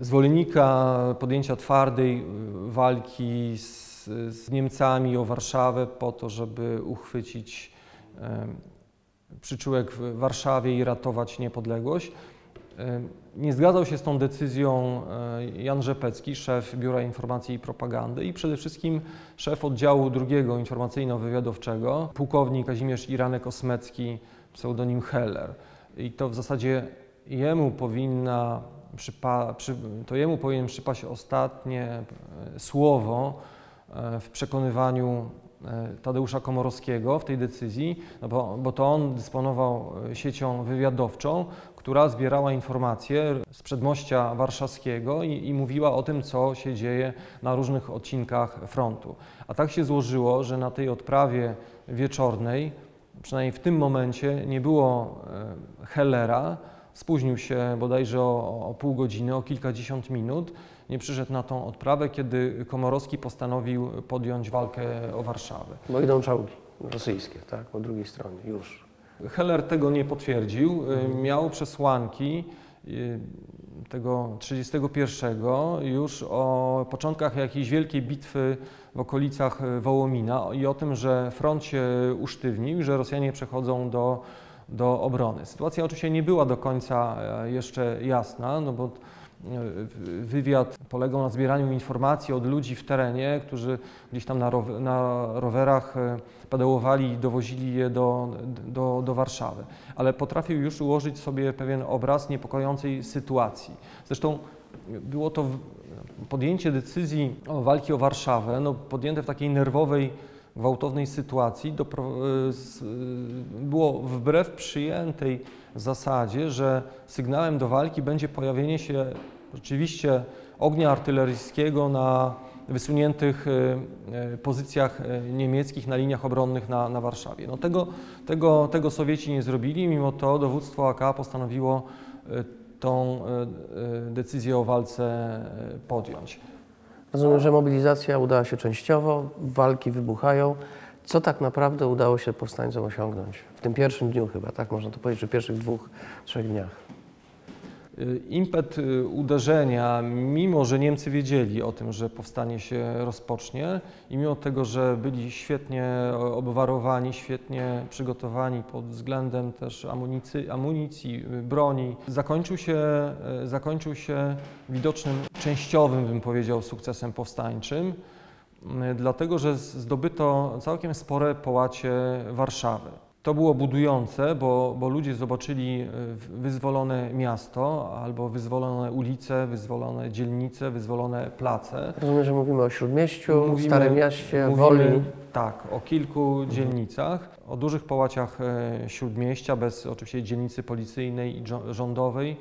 zwolennika podjęcia twardej e, walki z, z Niemcami o Warszawę po to, żeby uchwycić e, przyczółek w Warszawie i ratować niepodległość. Nie zgadzał się z tą decyzją Jan Rzepecki, szef Biura Informacji i Propagandy i przede wszystkim szef oddziału drugiego informacyjno-wywiadowczego, pułkownik Kazimierz Iranek-Osmecki, pseudonim Heller. I to w zasadzie jemu powinna przypa- przy, to jemu powinien przypaść ostatnie e, słowo e, w przekonywaniu e, Tadeusza Komorowskiego w tej decyzji, no bo, bo to on dysponował siecią wywiadowczą, która zbierała informacje z przedmościa warszawskiego i, i mówiła o tym, co się dzieje na różnych odcinkach frontu. A tak się złożyło, że na tej odprawie wieczornej, przynajmniej w tym momencie, nie było e, Hellera. Spóźnił się bodajże o, o pół godziny, o kilkadziesiąt minut. Nie przyszedł na tą odprawę, kiedy Komorowski postanowił podjąć walkę o Warszawę. Bo idą czołgi rosyjskie, tak, po drugiej stronie, już. Heller tego nie potwierdził. Y, Miał przesłanki y, tego 31 już o początkach jakiejś wielkiej bitwy w okolicach y, Wołomina i o tym, że front się usztywnił, że Rosjanie przechodzą do, do obrony. Sytuacja oczywiście nie była do końca e, jeszcze jasna, no bo e, wywiad polegał na zbieraniu informacji od ludzi w terenie, którzy gdzieś tam na, row- na rowerach e, pedałowali i dowozili je do, do, do Warszawy. Ale potrafił już ułożyć sobie pewien obraz niepokojącej sytuacji. Zresztą było to podjęcie decyzji o walki o Warszawę, no, podjęte w takiej nerwowej, gwałtownej sytuacji, e, z- e, było wbrew przyjętej zasadzie, że sygnałem do walki będzie pojawienie się rzeczywiście ognia artyleryjskiego na wysuniętych e, pozycjach niemieckich na liniach obronnych na, na Warszawie. No tego, tego, tego Sowieci nie zrobili, mimo to dowództwo AK postanowiło tą e, e, decyzję o walce e, podjąć. Rozumiem, że mobilizacja udała się częściowo, walki wybuchają. Co tak naprawdę udało się powstańcom osiągnąć? W tym pierwszym dniu chyba, tak można to powiedzieć, czy pierwszych dwóch, trzech dniach. Y, Impet y, uderzenia, mimo że Niemcy wiedzieli o tym, że powstanie się rozpocznie i mimo tego, że byli świetnie obwarowani, świetnie przygotowani pod względem też amunicji, amunicji y, broni, zakończył się, zakończył się widocznym, częściowym, bym powiedział, sukcesem powstańczym, dlatego że zdobyto całkiem spore połacie Warszawy. To było budujące, bo, bo ludzie zobaczyli w- wyzwolone miasto albo wyzwolone ulice, wyzwolone dzielnice, wyzwolone place. Rozumiem, że mówimy o Śródmieściu, Mówimy- Starym Mieście, Mówimy, Woli. Tak, o kilku dzielnicach, o dużych połaciach e, śródmieścia, bez oczywiście dzielnicy policyjnej i rządowej,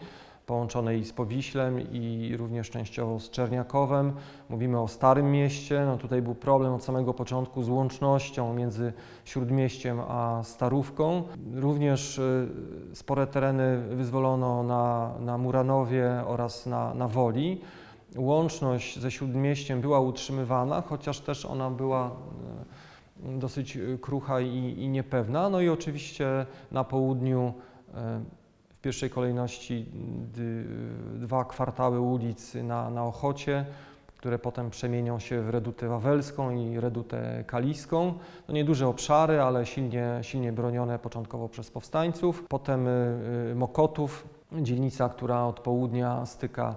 połączonej z Powiślem i również częściowo z Czerniakowem. Mówimy o Starym Mieście, no tutaj był problem od samego początku z łącznością między Śródmieściem a Starówką. Również e, spore tereny wyzwolono na, na Muranowie oraz na, na Woli. Łączność ze Śródmieściem była utrzymywana, chociaż też ona była e, dosyć e, krucha i, i niepewna. No i oczywiście na południu pierwszej kolejności dy, dwa kwartały ulic na, na Ochocie, które potem przemienią się w Redutę Wawelską i Redutę Kaliską. No nieduże obszary, ale silnie, silnie bronione początkowo przez powstańców. Potem y, y, Mokotów, dzielnica, która od południa styka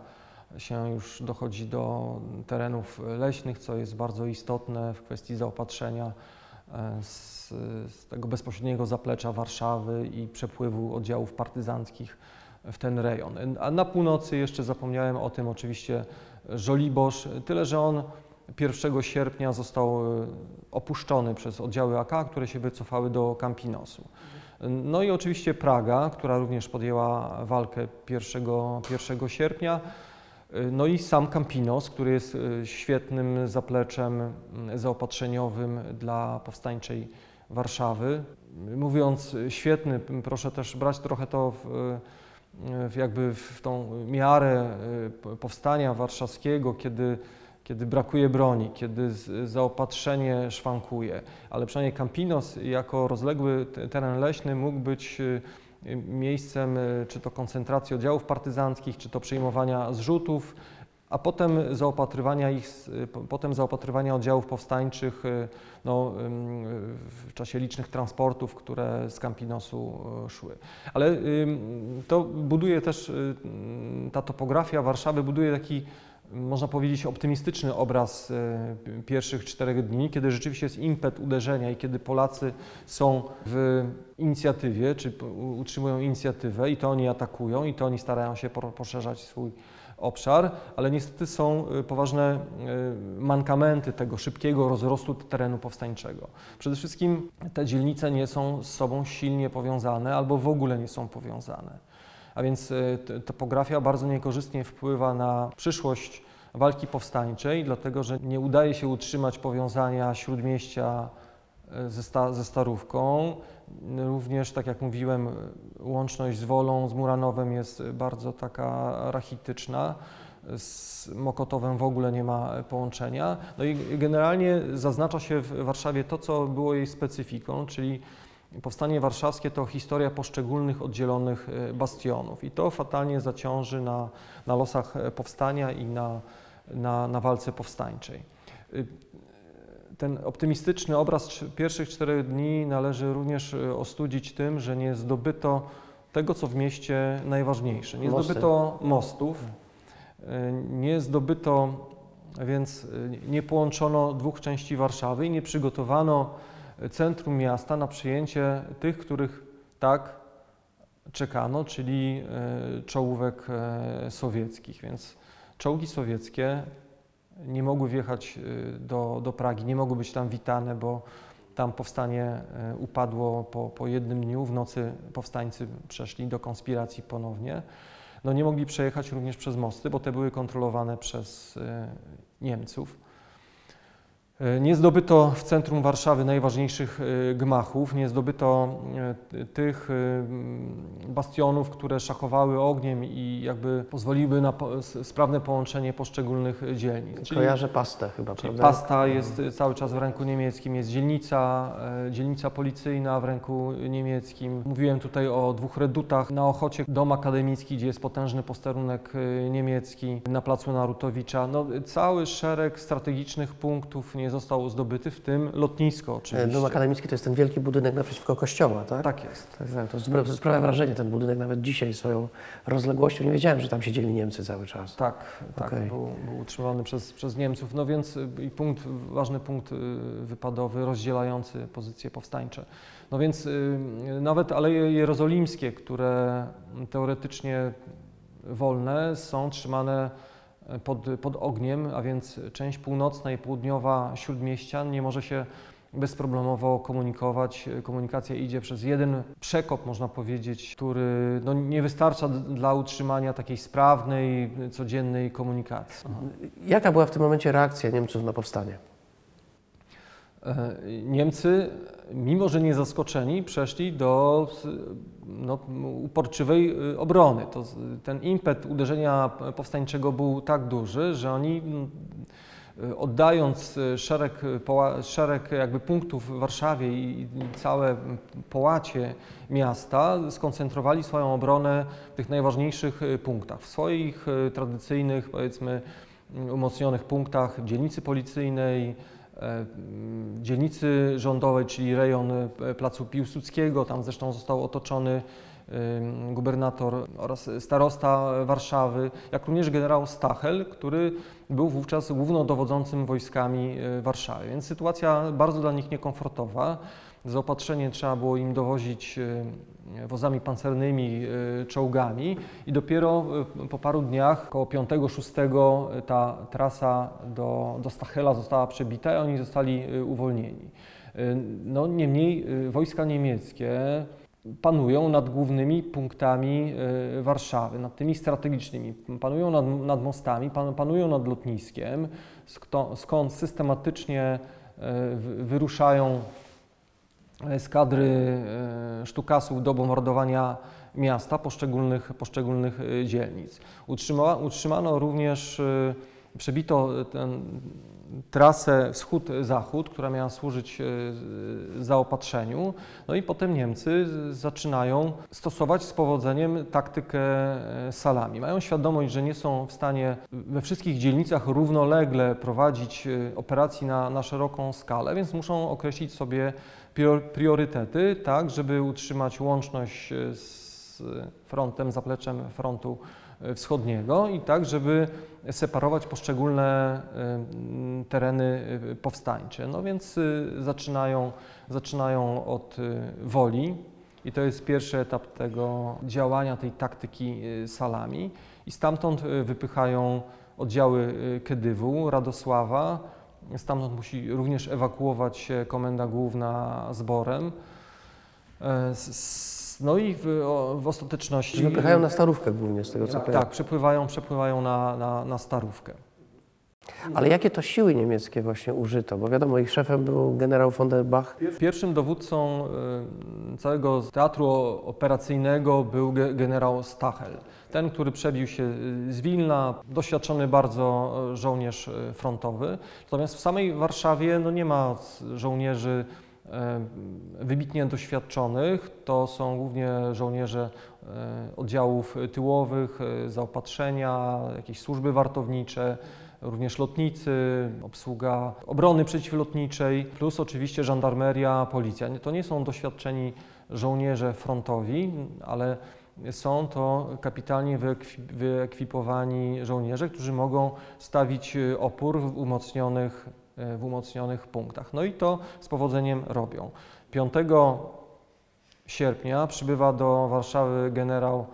się już dochodzi do terenów leśnych, co jest bardzo istotne w kwestii zaopatrzenia z, z tego bezpośredniego zaplecza Warszawy i przepływu oddziałów partyzanckich w ten rejon. A na północy jeszcze zapomniałem o tym oczywiście Żoliborz, tyle że on 1 sierpnia został e, opuszczony przez oddziały AK, które się wycofały do Campinosu. No i oczywiście Praga, która również podjęła walkę 1, 1 sierpnia. No i sam Campinos, który jest y, świetnym zapleczem mm, zaopatrzeniowym dla powstańczej Warszawy. Mówiąc y, świetny, proszę też brać trochę to w, y, w jakby w tą miarę y, powstania warszawskiego, kiedy, kiedy brakuje broni, kiedy zaopatrzenie szwankuje. Ale przynajmniej Campinos jako rozległy te- teren leśny mógł być y, miejscem y, czy to koncentracji oddziałów partyzanckich, czy to przyjmowania zrzutów, a potem zaopatrywania ich, po- potem zaopatrywania oddziałów powstańczych y, no, w czasie licznych transportów, które z Campinosu szły. Ale to buduje też, ta topografia Warszawy buduje taki można powiedzieć, optymistyczny obraz y, pierwszych czterech dni, kiedy rzeczywiście jest impet uderzenia i kiedy Polacy są w inicjatywie, czy utrzymują inicjatywę i to oni atakują i to oni starają się poszerzać swój obszar, ale niestety są y, poważne y, mankamenty tego szybkiego rozrostu terenu powstańczego. Przede wszystkim te dzielnice nie są z sobą silnie powiązane albo w ogóle nie są powiązane. A więc y, topografia bardzo niekorzystnie wpływa na przyszłość walki powstańczej, dlatego że nie udaje się utrzymać powiązania śródmieścia y, ze, sta, ze Starówką. Również, tak jak mówiłem, y, łączność z Wolą, z Muranowem jest bardzo taka rachityczna. Z Mokotowem w ogóle nie ma połączenia. No i generalnie zaznacza się w Warszawie to, co było jej specyfiką, czyli Powstanie warszawskie to historia poszczególnych oddzielonych e, bastionów i to fatalnie zaciąży na, na losach e, powstania i na, na, na walce powstańczej. Y, Ten optymistyczny obraz pierwszych czterech dni należy również e, ostudzić tym, że nie zdobyto tego, co w mieście najważniejsze. Nie Mosty. zdobyto mostów, nie zdobyto, więc nie połączono dwóch części Warszawy i nie przygotowano centrum miasta na przyjęcie tych, których tak czekano, czyli e, czołówek e, sowieckich. Więc czołgi sowieckie nie mogły wjechać e, do, do Pragi, nie mogły być tam witane, bo tam powstanie upadło po, po jednym dniu. W nocy powstańcy przeszli do konspiracji ponownie. No nie mogli przejechać również przez mosty, bo te były kontrolowane przez Niemców. E, Nie zdobyto w centrum Warszawy najważniejszych e, gmachów, nie zdobyto e, tych bastionów, które szachowały ogniem i jakby pozwoliły na sprawne połączenie poszczególnych dzielnic. Kojarzę pastę chyba, prawda? pasta jest y, cały czas w ręku niemieckim, jest dzielnica, dzielnica policyjna w ręku niemieckim. Mówiłem tutaj o dwóch redutach na Ochocie, dom akademicki, gdzie jest potężny posterunek niemiecki, na placu Narutowicza. No, cały szereg strategicznych punktów nie został zdobyty, w tym lotnisko oczywiście. Dom akademicki to jest ten wielki budynek naprzeciwko kościoła, tak? Tak jest. Tak, tak. To spra- sprawia wrażenie ten budynek nawet dzisiaj swoją rozległością. Nie wiedziałem, że tam siedzieli Niemcy cały czas. Tak, tak Okej. był, był utrzymywany przez, przez Niemców. No więc y, i punkt, ważny punkt y, wypadowy rozdzielający pozycje powstańcze. No więc y, nawet Aleje Jerozolimskie, które teoretycznie wolne, są trzymane pod, pod ogniem, a więc część północna i południowa Śródmieścia nie może się bezproblemowo komunikować. Komunikacja idzie przez jeden przekop, można powiedzieć, który no, nie wystarcza dla utrzymania takiej sprawnej, codziennej komunikacji. Jaka była w tym momencie reakcja Niemców na powstanie? E, Niemcy, mimo że nie zaskoczeni, przeszli do no, uporczywej y, obrony. To, ten impet uderzenia powstańczego był tak duży, że oni y, oddając y, szereg, szereg jakby punktów w Warszawie i, całe połacie miasta, skoncentrowali swoją obronę w tych najważniejszych punktach. W swoich tradycyjnych, powiedzmy, umocnionych punktach dzielnicy policyjnej, dzielnicy rządowej, czyli rejon e, Placu Piłsudskiego. Tam zresztą został otoczony ym, gubernator oraz starosta Warszawy, jak również generał Stachel, który był wówczas głównodowodzącym wojskami e, Warszawy. Więc sytuacja bardzo dla nich niekomfortowa. Zaopatrzenie trzeba było im dowozić e, wozami pancernymi, e, czołgami i dopiero e, po paru dniach, około 5-6, ta trasa do, do Stachela została przebita i oni zostali uwolnieni. No, niemniej wojska niemieckie panują nad głównymi punktami Warszawy, nad tymi strategicznymi. Panują nad, nad mostami, pan, panują nad lotniskiem, skąd systematycznie wy- wyruszają eskadry e, sztukasów do bombardowania miasta, poszczególnych, poszczególnych e, dzielnic. Utrzyma, utrzymano również, e, przebito ten, trasę wschód-zachód, która miała służyć e, zaopatrzeniu. No i potem Niemcy z- zaczynają stosować z powodzeniem taktykę e, salami. Mają świadomość, że nie są w stanie we wszystkich dzielnicach równolegle prowadzić e, operacji na, na szeroką skalę, więc muszą określić sobie priorytety, tak, żeby utrzymać łączność e, z frontem, zapleczem frontu e, wschodniego i tak, żeby separować poszczególne e, tereny powstańcze. No więc zaczynają, zaczynają od woli i to jest pierwszy etap tego działania, tej taktyki salami i stamtąd wypychają oddziały Kedywu, Radosława, Stamtąd musi również ewakuować się Komenda Główna zborem. E, No i w, w ostateczności. Czy wypychają na starówkę głównie z tego co kojarzę? Tak, przepływają, przepływają na, na, na starówkę. Ale jakie to siły niemieckie właśnie użyto? Bo wiadomo, ich szefem był generał von der Bach. Pierwszym dowódcą y, całego teatru operacyjnego był ge- generał Stachel. Ten, który przebił się y, z Wilna, doświadczony bardzo y, żołnierz frontowy. Natomiast w samej Warszawie no, nie ma żołnierzy wybitnie doświadczonych. To są głównie żołnierze oddziałów tyłowych, zaopatrzenia, jakieś służby wartownicze, również lotnicy, obsługa obrony przeciwlotniczej, plus oczywiście żandarmeria, policja. To nie są doświadczeni żołnierze frontowi, ale są to kapitalnie wyekwi- wyekwipowani żołnierze, którzy mogą stawić y, opór w umocnionych, y, w umocnionych punktach. No i to z powodzeniem robią. 5 sierpnia przybywa do Warszawy generał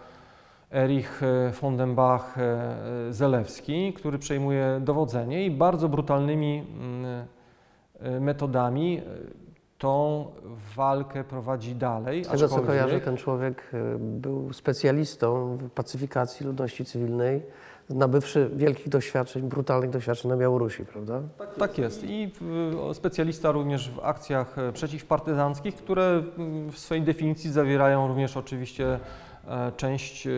Erich e, von den Bach e, Zelewski, który przejmuje dowodzenie i bardzo brutalnymi mm, e, metodami e, tą walkę prowadzi dalej. Z tego co kojarzę, ten człowiek był specjalistą w pacyfikacji ludności cywilnej. nabywszy wielkich doświadczeń, brutalnych doświadczeń na Białorusi, prawda? Tak jest. I y, specjalista również w akcjach e, przeciwpartyzanckich, które mm, w swojej definicji zawierają również oczywiście e, część e,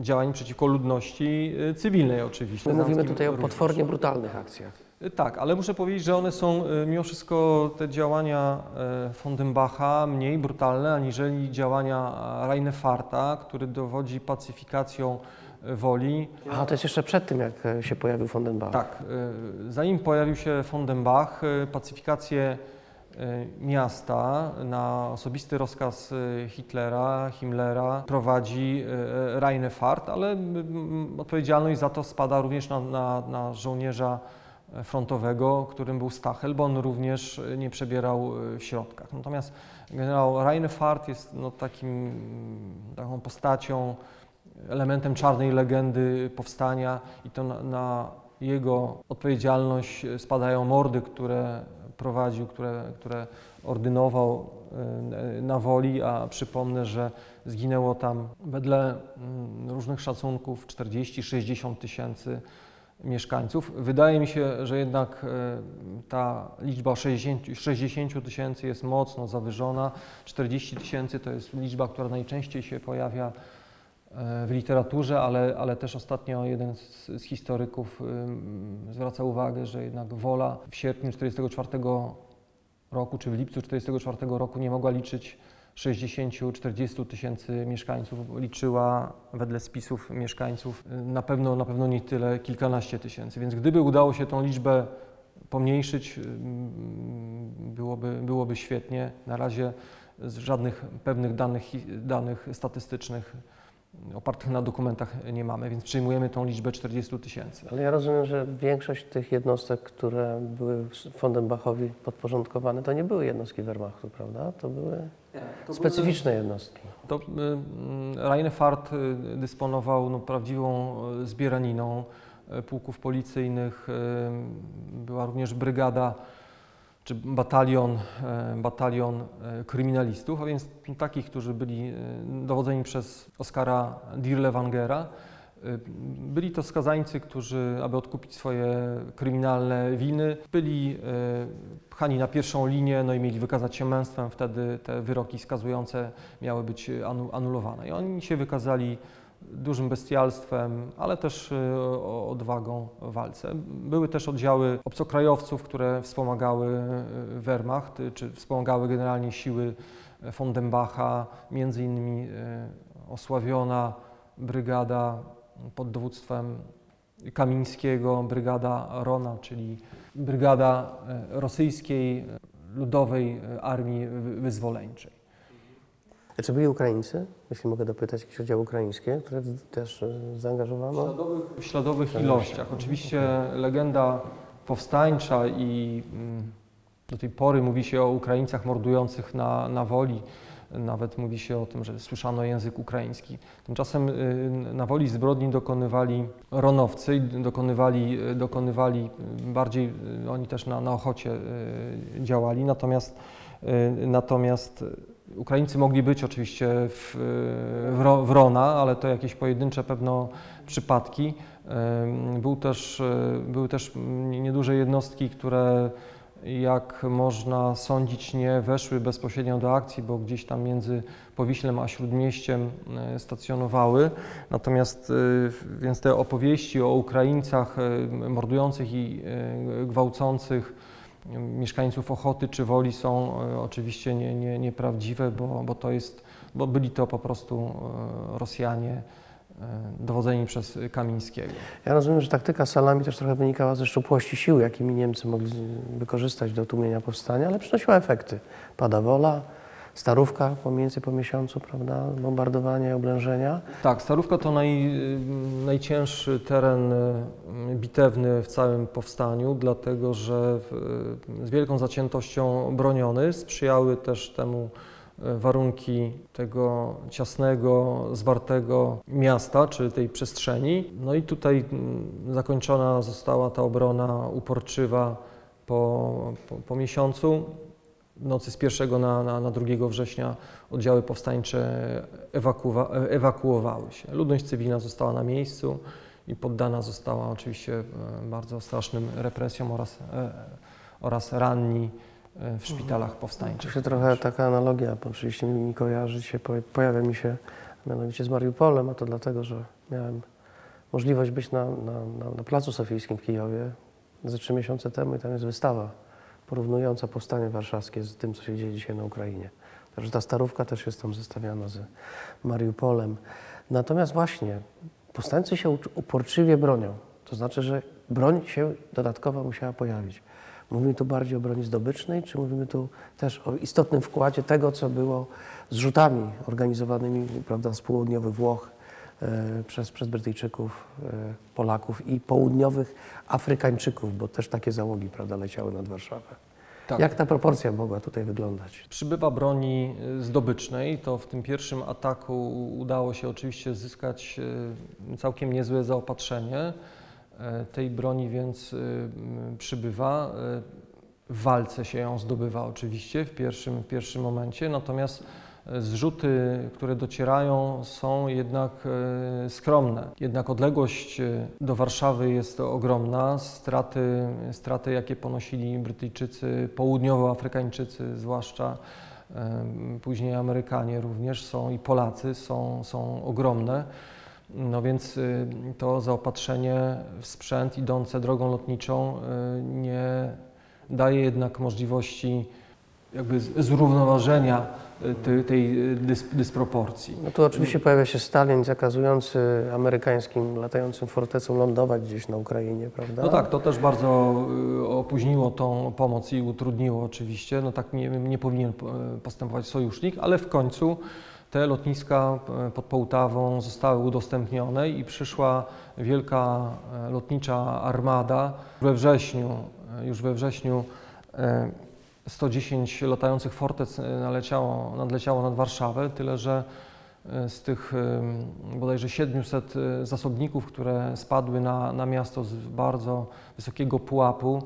działań przeciwko ludności e, cywilnej oczywiście. My mówimy tutaj o potwornie brutalnych akcjach. Tak, ale muszę powiedzieć, że one są mimo wszystko te działania e, Fondenbacha mniej brutalne aniżeli działania e, Reinefarta, który dowodzi pacyfikacją e, woli. A to jest jeszcze przed tym, jak e, się pojawił Fondenbach. Tak, zanim pojawił się Fondenbach, pacyfikację miasta na osobisty rozkaz y, Hitlera, Himmlera prowadzi y, Reinefart, ale odpowiedzialność za to spada również na, na, na żołnierza frontowego, którym był Stachel, bo on również nie przebierał w środkach. Natomiast generał Reinefart jest no, takim, taką postacią, elementem czarnej legendy powstania i to na, na jego odpowiedzialność spadają mordy, które prowadził, które, które ordynował y, na woli, a przypomnę, że zginęło tam wedle mm, różnych szacunków 40-60 tysięcy mieszkańców. Wydaje mi się, że jednak y, ta liczba 60 60 tysięcy jest mocno zawyżona. 40 tysięcy to jest liczba, która najczęściej się pojawia e, w literaturze, ale, ale też ostatnio jeden z, z historyków zwraca uwagę, że jednak wola w sierpniu 1944 roku czy w lipcu 1944 roku nie mogła liczyć 60-40 tysięcy mieszkańców, liczyła wedle spisów mieszkańców y, na pewno, na pewno nie tyle, kilkanaście tysięcy. Więc gdyby udało się tą liczbę pomniejszyć, byłoby, byłoby świetnie. Na razie z żadnych pewnych danych, danych statystycznych opartych na dokumentach nie mamy, więc przyjmujemy tą liczbę 40 tysięcy. Ale ja rozumiem, że większość tych jednostek, które były Fondenbachowi podporządkowane, to nie były jednostki Wehrmachtu, prawda? To były specyficzne jednostki. To y, mm, Reinefart y, dysponował no, prawdziwą y, zbieraniną pułków policyjnych. y, Była również brygada czy batalion, y, batalion y, kryminalistów, a więc takich, którzy byli y, dowodzeni przez Oskara Dirlewangera. Byli to skazańcy, którzy, aby odkupić swoje kryminalne winy, byli pchani na pierwszą linię, no i mieli wykazać się męstwem, wtedy te wyroki skazujące miały być anu- anulowane. I oni się wykazali dużym bestialstwem, ale też y, odwagą w walce. Były też oddziały obcokrajowców, które wspomagały y, Wehrmacht, y, czy wspomagały generalnie siły von Dembacha, między innymi osławiona brygada pod dowództwem Kamińskiego, brygada Rona, czyli brygada rosyjskiej ludowej armii wy- wyzwoleńczej. A Czy byli Ukraińcy, jeśli mogę dopytać, jakieś oddziały ukraińskie, które też e, zaangażowano? W śladowych ilościach. Oczywiście legenda powstańcza i mm, do tej pory mówi się o Ukraińcach mordujących na, na woli. Nawet mówi się o tym, że słyszano język ukraiński. Tymczasem y, na woli zbrodni dokonywali ronowcy, dokonywali, dokonywali bardziej, y, oni też na, na ochocie y, działali. Natomiast, y, natomiast Ukraińcy mogli być oczywiście w, w, Ro- w Rona, ale to jakieś pojedyncze pewno przypadki. Był też, y, były też nieduże jednostki, które jak można sądzić nie weszły bezpośrednio do akcji, bo gdzieś tam między Powiślem a Śródmieściem y, stacjonowały. Natomiast y, więc te opowieści o Ukraińcach mordujących i gwałcących mieszkańców Ochoty czy Woli są e, oczywiście nie, nie, nieprawdziwe, bo, bo to jest, bo byli to po prostu e, Rosjanie e, dowodzeni przez Kamińskiego. Ja rozumiem, że taktyka salami też trochę wynikała ze szczupłości sił, jakimi Niemcy mogli wykorzystać do tłumienia powstania, ale przynosiła efekty. Pada wola, starówka po mniej więcej po miesiącu, prawda? Bombardowanie, oblężenia. Tak, Starówka to naj, najcięższy teren e, bitewny w całym powstaniu, dlatego że w, z wielką zaciętością broniony sprzyjały też temu e, warunki tego ciasnego, zwartego miasta, czy tej przestrzeni. No i tutaj mm, zakończona została ta obrona uporczywa po, po, po miesiącu. Nocy z 1 na, na, na 2 września oddziały powstańcze ewakuwa, ewakuowały się. Ludność cywilna została na miejscu i poddana została oczywiście e, bardzo strasznym represjom oraz, e, oraz ranni e, w szpitalach To powstańczych. się trochę taka analogia, bo oczywiście mi, kojarzy się, poja- pojawia mi się mianowicie z Mariupolem, a to dlatego, że miałem możliwość być na, na, na, na Placu Sofijskim w Kijowie ze trzy miesiące temu i tam jest wystawa porównująca powstanie warszawskie z tym, co się dzieje dzisiaj na Ukrainie. Także ta starówka też jest tam zestawiana z Mariupolem. Natomiast właśnie powstańcy się uporczywie bronią. To znaczy, że broń się dodatkowa musiała pojawić. Mówimy tu bardziej o broni zdobycznej, czy mówimy tu też o istotnym wkładzie tego, co było zrzutami organizowanymi prawda, z południowych Włoch przez, przez Brytyjczyków, e, Polaków i południowych Afrykańczyków, bo też takie załogi prawda, leciały nad Warszawę. Tak. Jak ta proporcja mogła tutaj wyglądać? Przybywa broni y, zdobycznej, to w tym pierwszym ataku udało się oczywiście zyskać całkiem niezłe zaopatrzenie. E, Tej broni więc przybywa. E, W walce się ją zdobywa oczywiście w pierwszym, w pierwszym momencie, natomiast e, zrzuty, które docierają są jednak e, skromne. Jednak odległość e, do Warszawy jest ogromna. Straty, straty jakie ponosili Brytyjczycy, południowoafrykańczycy zwłaszcza, em, później Amerykanie również są i Polacy są, są ogromne. No więc y, to zaopatrzenie w sprzęt idące drogą lotniczą y, nie daje jednak możliwości jakby zrównoważenia tej, tej dys, dysproporcji. No tu oczywiście pojawia się Stalin zakazujący amerykańskim latającym fortecom lądować gdzieś na Ukrainie, prawda? No tak, to też bardzo y, opóźniło tą pomoc i utrudniło oczywiście. No tak nie, nie powinien y, postępować sojusznik, ale w końcu te lotniska y, pod Połtawą zostały udostępnione i przyszła wielka lotnicza armada. We wrześniu, już we wrześniu 110 latających fortec y, naleciało, nadleciało nad Warszawę, tyle że y, z tych y, bodajże 700 y, zasobników, które spadły na, na miasto z bardzo wysokiego pułapu,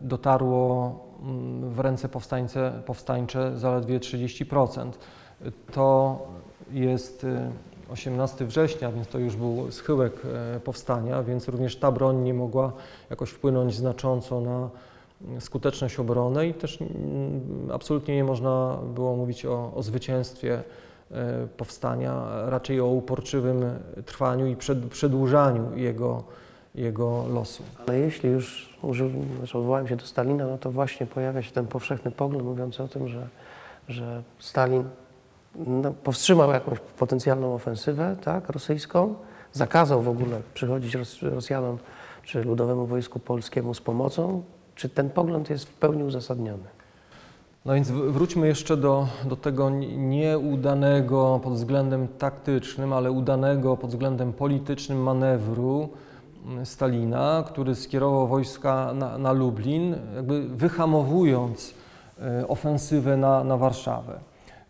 dotarło mm, w ręce powstańce, powstańcze zaledwie 30%. Y, To jest y, 18 września, więc to już był schyłek powstania, więc również ta broń nie mogła jakoś wpłynąć znacząco na skuteczność obrony i też mm, absolutnie nie można było mówić o, o zwycięstwie e, powstania, raczej o uporczywym trwaniu i przed, przedłużaniu jego, jego losu. Ale jeśli już użył, znaczy odwołałem się do Stalina, no to właśnie pojawia się ten powszechny pogląd mówiący o tym, że, że Stalin no, powstrzymał jakąś potencjalną ofensywę tak, rosyjską, zakazał w ogóle przychodzić Ros Rosjanom czy Ludowemu Wojsku Polskiemu z pomocą. Czy ten pogląd jest w pełni uzasadniony? No więc wr- wróćmy jeszcze do, do tego nieudanego pod względem taktycznym, ale udanego pod względem politycznym manewru mm, Stalina, który skierował wojska na, na Lublin, jakby wyhamowując e, ofensywę na, na Warszawę.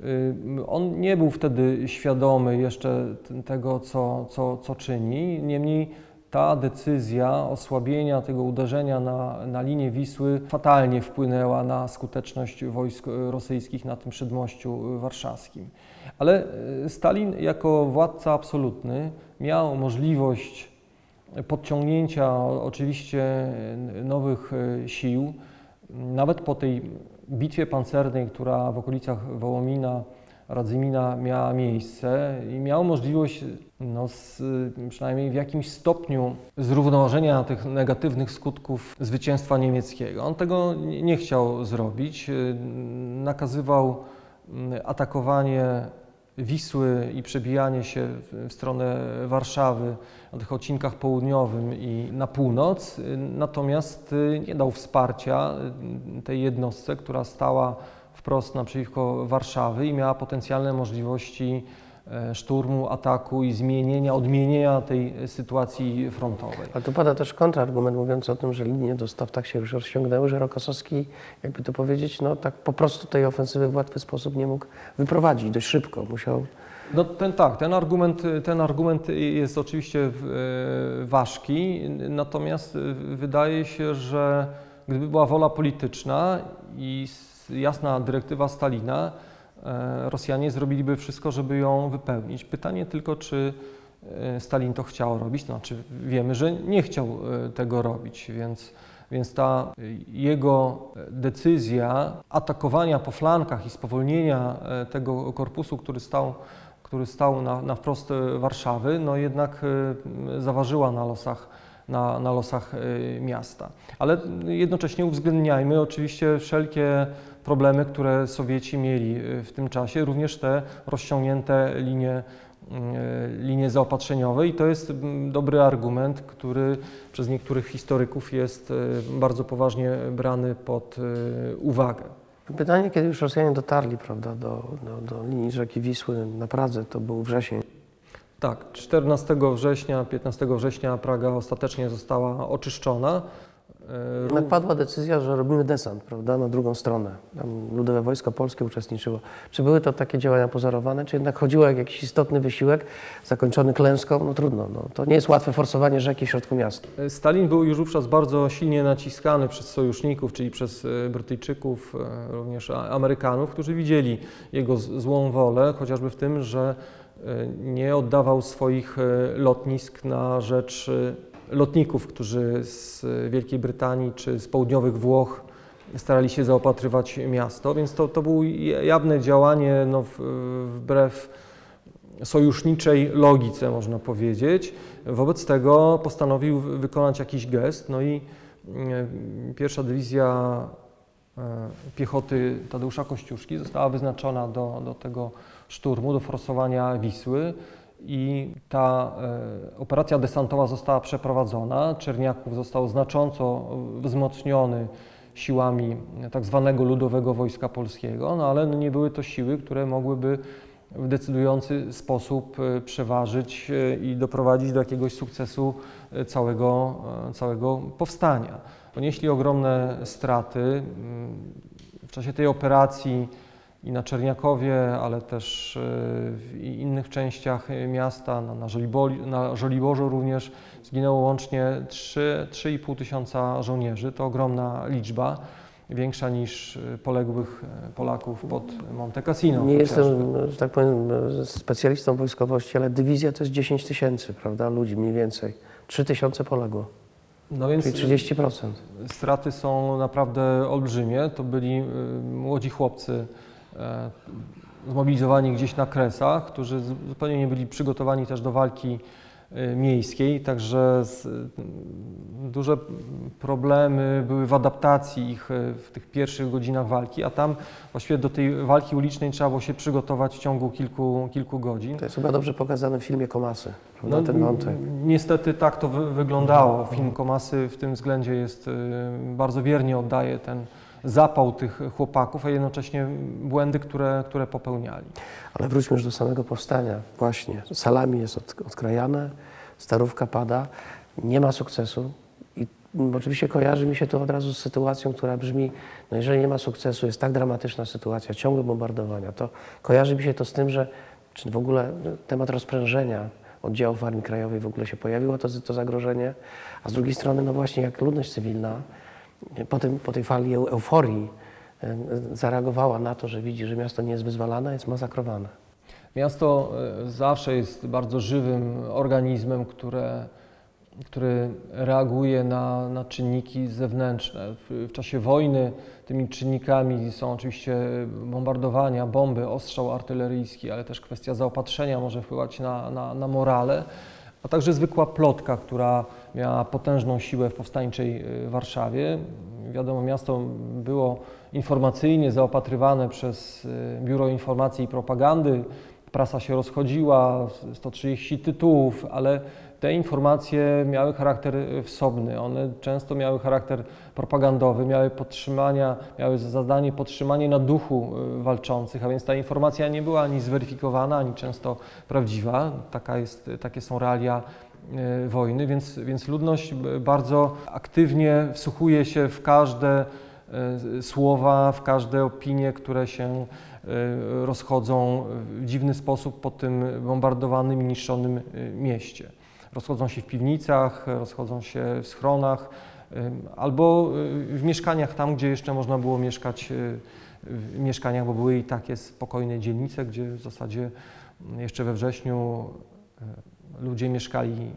Y, On nie był wtedy świadomy jeszcze tego, co, co, co czyni, niemniej ta decyzja osłabienia tego uderzenia na, na linię Wisły fatalnie wpłynęła na skuteczność wojsk rosyjskich na tym przedmościu warszawskim. Ale e, Stalin jako władca absolutny miał możliwość podciągnięcia oczywiście nowych e, sił, nawet po tej bitwie pancernej, która w okolicach Wołomina, Radzymina miała miejsce i miał możliwość no, z, przynajmniej w jakimś stopniu zrównoważenia tych negatywnych skutków zwycięstwa niemieckiego. On tego nie chciał zrobić. Yy, Nakazywał mm, atakowanie Wisły i przebijanie się w, stronę Warszawy na tych odcinkach południowym i na północ, y, natomiast y, nie dał wsparcia y, tej jednostce, która stała wprost naprzeciwko Warszawy i miała potencjalne możliwości e, szturmu, ataku i zmienienia, odmienienia tej sytuacji frontowej. Ale tu pada też kontrargument mówiący o tym, że linie dostaw tak się już rozciągnęły, że Rokosowski, jakby to powiedzieć, no tak po prostu tej ofensywy w łatwy sposób nie mógł wyprowadzić dość szybko. Musiał No ten tak, ten argument, ten argument jest oczywiście e, ważki, natomiast wydaje się, że gdyby była wola polityczna i jasna dyrektywa Stalina, e, Rosjanie zrobiliby wszystko, żeby ją wypełnić. Pytanie tylko, czy e, Stalin to chciał robić, znaczy wiemy, że nie chciał e, tego robić, więc, więc ta jego decyzja atakowania po flankach i spowolnienia tego korpusu, który stał, który stał na, na wprost Warszawy, no jednak zaważyła na losach, na, na losach miasta. Ale jednocześnie uwzględniajmy oczywiście wszelkie problemy, które Sowieci mieli e, w tym czasie, również te rozciągnięte linie, e, linie zaopatrzeniowe i to jest mm, dobry argument, który przez niektórych historyków jest e, bardzo poważnie brany pod uwagę. Pytanie, kiedy już Rosjanie dotarli prawda, do, do, do linii rzeki Wisły na Pradze, to był wrzesień. Tak, 14 września, 15 września Praga ostatecznie została oczyszczona. E, Jednak padła decyzja, że robimy desant prawda, na drugą stronę. Tam Ludowe Wojsko Polskie uczestniczyło. Czy były to takie działania pozorowane, czy jednak chodziło jak jakiś istotny wysiłek zakończony klęską? No trudno, no. to nie jest łatwe forsowanie rzeki w środku miasta. Stalin był już wówczas bardzo silnie naciskany przez sojuszników, czyli przez e, Brytyjczyków, e, również Amerykanów, którzy widzieli jego złą wolę, chociażby w tym, że e, nie oddawał swoich e, lotnisk na rzecz e, lotników, którzy z Wielkiej Brytanii czy z południowych Włoch starali się zaopatrywać miasto, więc to, to było jawne działanie no, wbrew sojuszniczej logice, można powiedzieć. Wobec tego postanowił wy- wykonać jakiś gest, no i e, pierwsza dywizja e, piechoty Tadeusza Kościuszki została wyznaczona do, do tego szturmu, do forsowania Wisły i ta e, operacja desantowa została przeprowadzona. Czerniaków został znacząco wzmocniony siłami tak zwanego Ludowego Wojska Polskiego, no ale no nie były to siły, które mogłyby w decydujący sposób e, przeważyć e, i doprowadzić do jakiegoś sukcesu e, całego, e, całego powstania. Ponieśli ogromne straty. mm, W czasie tej operacji i na Czerniakowie, ale też e, w innych częściach e, miasta, na, Żoliboli, na Żoliborzu również zginęło łącznie 3 3,5 tysiąca żołnierzy. To ogromna liczba, większa niż e, poległych Polaków pod Monte Cassino. Nie jestem, że tak powiem, specjalistą wojskowości, ale dywizja to jest 10 tysięcy prawda, ludzi mniej więcej. 3 tysiące poległo, No więc czyli 30%. straty są naprawdę olbrzymie. To byli y, młodzi chłopcy zmobilizowani gdzieś na kresach, którzy zupełnie nie byli przygotowani też do walki y, miejskiej, także duże problemy były w adaptacji ich y, w tych pierwszych godzinach walki, a tam właściwie do tej walki ulicznej trzeba było się przygotować w ciągu kilku, kilku godzin. To jest chyba dobrze pokazane w filmie Komasy, prawda, No, ten wątek. Niestety tak to wy wyglądało. Film Komasy w tym względzie jest bardzo wiernie oddaje ten zapał tych chłopaków, a jednocześnie błędy, które, które popełniali. Ale wróćmy już do samego powstania. Właśnie, salami jest od, odkrajane, starówka pada, nie ma sukcesu. I oczywiście kojarzy mi się to od razu z sytuacją, która brzmi, no jeżeli nie ma sukcesu, jest tak dramatyczna sytuacja, ciągłe bombardowania, to kojarzy mi się to z tym, że czy w ogóle no, temat rozprężenia oddziałów Armii Krajowej w ogóle się pojawiło, to, to zagrożenie, a z drugiej strony, no właśnie jak ludność cywilna po, tym, po tej fali eu- euforii e, zareagowała na to, że widzi, że miasto nie jest wyzwalane, jest masakrowane. Miasto y, zawsze jest bardzo żywym organizmem, które, który reaguje na, na czynniki zewnętrzne. W, w czasie wojny tymi czynnikami są oczywiście bombardowania, bomby, ostrzał artyleryjski, ale też kwestia zaopatrzenia może wpływać na, na, na morale, a także zwykła plotka, która miała potężną siłę w powstańczej y, Warszawie. Wiadomo, miasto było informacyjnie zaopatrywane przez y, Biuro Informacji i Propagandy. Prasa się rozchodziła, 130 tytułów, ale te informacje miały charakter y, wsobny. One często miały charakter propagandowy, miały podtrzymania, miały za zadanie podtrzymanie na duchu walczących, a więc ta informacja nie była ani zweryfikowana, ani często prawdziwa. Taka jest, takie są realia wojny, więc, więc ludność bardzo aktywnie wsłuchuje się w każde y, słowa, w każde opinie, które się y, rozchodzą w dziwny sposób po tym bombardowanym i niszczonym mieście. Rozchodzą się w piwnicach, rozchodzą się w schronach albo w mieszkaniach tam, gdzie jeszcze można było mieszkać w mieszkaniach, bo były i takie spokojne dzielnice, gdzie w zasadzie jeszcze we wrześniu ludzie mieszkali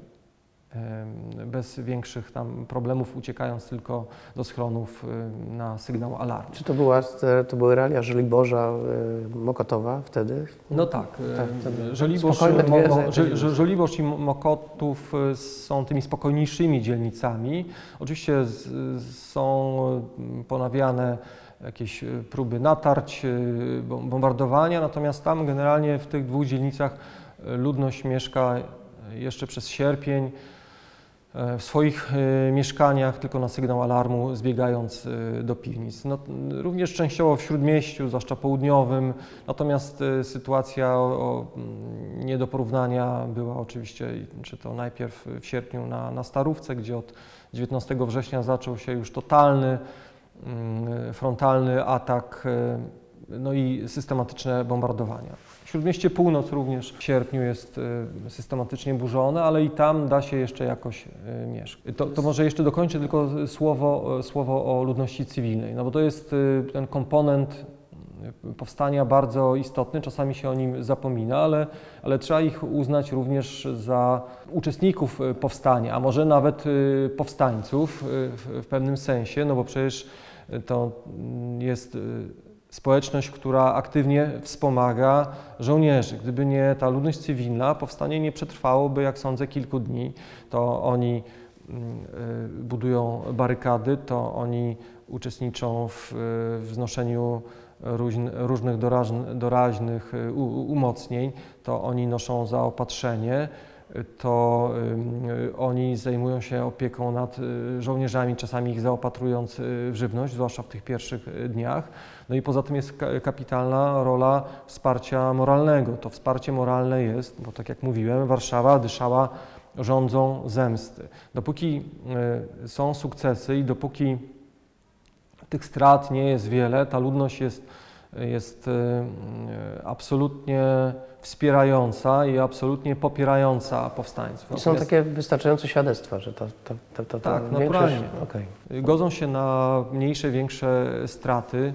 bez większych tam problemów, uciekając tylko do schronów na sygnał alarmu. Czy to, była, to były realia Żoliborza y, Mokotowa wtedy? No tak, Tak, em, wtedy Żoliborz, Mo, Żoliborz i Mo- Mokotów y, są tymi spokojniejszymi dzielnicami. Oczywiście są ponawiane jakieś próby natarć, bom- bombardowania, natomiast tam generalnie w tych dwóch dzielnicach ludność mieszka jeszcze przez sierpień e, w swoich e, mieszkaniach, tylko na sygnał alarmu, zbiegając e, do piwnic. No, również częściowo w śródmieściu, zwłaszcza południowym, natomiast sytuacja o, o, mm, nie do porównania była oczywiście, czy to najpierw w sierpniu na, na Starówce, gdzie od 19 września zaczął się już totalny, mm, frontalny atak, no i systematyczne bombardowania. Śródmieście Północ również w sierpniu jest e, systematycznie burzone, ale i tam da się jeszcze jakoś e, mieszkać. To, to może jeszcze dokończę tylko słowo, słowo o ludności cywilnej, no bo to jest ten komponent powstania bardzo istotny, czasami się o nim zapomina, ale, ale trzeba ich uznać również za uczestników powstania, a może nawet powstańców w, pewnym sensie, no bo przecież to mm, jest społeczność, która aktywnie wspomaga żołnierzy. Gdyby nie ta ludność cywilna, powstanie nie przetrwałoby, jak sądzę, kilku dni. To oni mm, y, budują barykady, to oni uczestniczą w y, wznoszeniu różnych doraźn- doraźnych y, umocnień, to oni noszą zaopatrzenie, to oni zajmują się opieką nad żołnierzami, czasami ich zaopatrując w żywność, zwłaszcza w tych pierwszych dniach. No i poza tym jest ka- kapitalna rola wsparcia moralnego. To wsparcie moralne jest, bo tak jak mówiłem, Warszawa dyszała rządzą zemsty. Dopóki y, są sukcesy i dopóki tych strat nie jest wiele, ta ludność jest, jest y, y, absolutnie wspierająca i absolutnie popierająca powstańców. I są Natomiast- takie wystarczające świadectwa, że to, to, to, to, to Tak, większość... naturalnie. Okej. Godzą się na mniejsze, większe straty,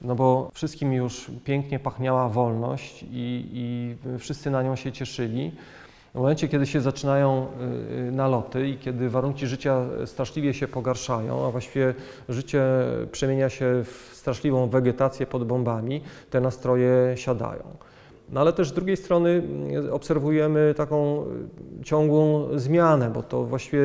no bo wszystkim już pięknie pachniała wolność i, i wszyscy na nią się cieszyli. W momencie, kiedy się zaczynają y, y, naloty i kiedy warunki życia straszliwie się pogarszają, a właściwie życie przemienia się w straszliwą wegetację pod bombami, te nastroje siadają. No ale też z drugiej strony mm, obserwujemy taką y, ciągłą zmianę, bo to właściwie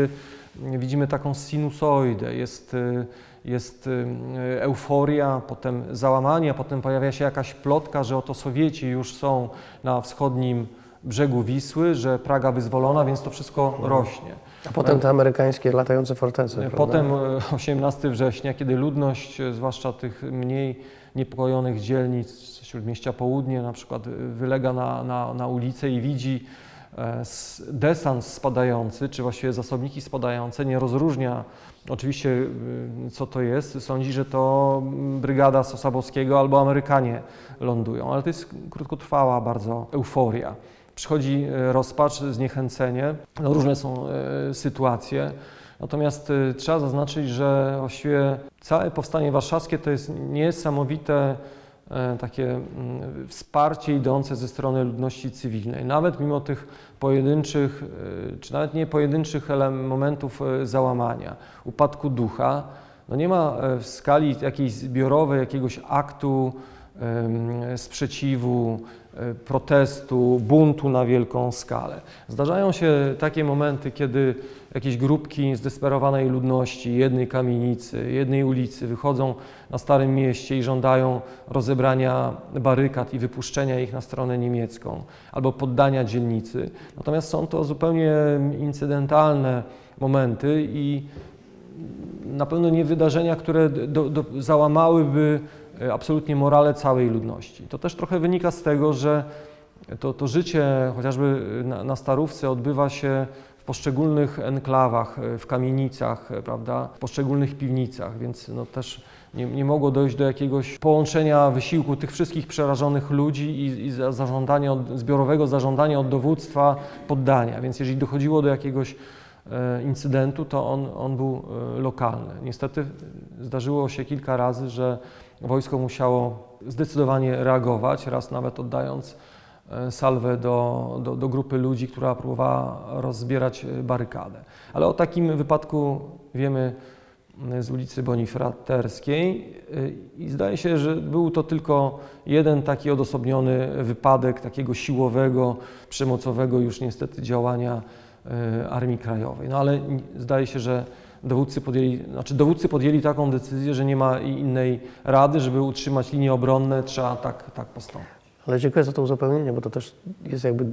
y, widzimy taką sinusoidę. Jest, y, jest y, euforia, potem załamanie, a potem pojawia się jakaś plotka, że oto Sowieci już są na wschodnim brzegu Wisły, że Praga wyzwolona, więc to wszystko rośnie. A potem te amerykańskie latające fortece, prawda? Potem e, 18 września, kiedy ludność, zwłaszcza tych mniej niepokojonych dzielnic Śródmieścia Południe, na przykład wylega na, na, na ulicę i widzi e, s- desant spadający, czy właściwie zasobniki spadające, nie rozróżnia oczywiście e, co to jest, sądzi, że to mm, brygada Sosabowskiego albo Amerykanie lądują, ale to jest krótkotrwała bardzo euforia. Przychodzi e, rozpacz, zniechęcenie, no różne są e, sytuacje. Natomiast y, trzeba zaznaczyć, że właściwie całe powstanie warszawskie to jest niesamowite takie mm, wsparcie idące ze strony ludności cywilnej. Nawet mimo tych pojedynczych, e, czy nawet nie pojedynczych momentów e, załamania, upadku ducha, no nie ma e, w skali jakiejś zbiorowej jakiegoś aktu sprzeciwu, e, protestu, buntu na wielką skalę. Zdarzają się takie momenty, kiedy jakieś grupki zdesperowanej ludności, jednej kamienicy, jednej ulicy wychodzą na Starym Mieście i żądają rozebrania barykad i wypuszczenia ich na stronę niemiecką albo poddania dzielnicy. Natomiast są to zupełnie incydentalne momenty i na pewno nie wydarzenia, które do, do, załamałyby e, absolutnie morale całej ludności. To też trochę wynika z tego, że to, to życie chociażby na, na Starówce odbywa się poszczególnych enklawach, e, w kamienicach, e, prawda, w poszczególnych piwnicach, więc no też nie, nie mogło dojść do jakiegoś połączenia wysiłku tych wszystkich przerażonych ludzi i, i za- zażądania od, zbiorowego zażądania od dowództwa poddania. Więc jeżeli dochodziło do jakiegoś e, incydentu, to on, on był lokalny. Niestety zdarzyło się kilka razy, że wojsko musiało zdecydowanie reagować, raz nawet oddając salwę do, do, do grupy ludzi, która próbowała rozbierać e, barykadę. Ale o takim wypadku wiemy m, z ulicy Bonifraterskiej i zdaje się, że był to tylko jeden taki odosobniony wypadek takiego siłowego, przemocowego już niestety działania Armii Krajowej. No ale zdaje się, że dowódcy podjęli, znaczy dowódcy podjęli taką decyzję, że nie ma innej rady, żeby utrzymać linie obronne, trzeba tak, tak postąpić. Ale dziękuję za to uzupełnienie, bo to też jest jakby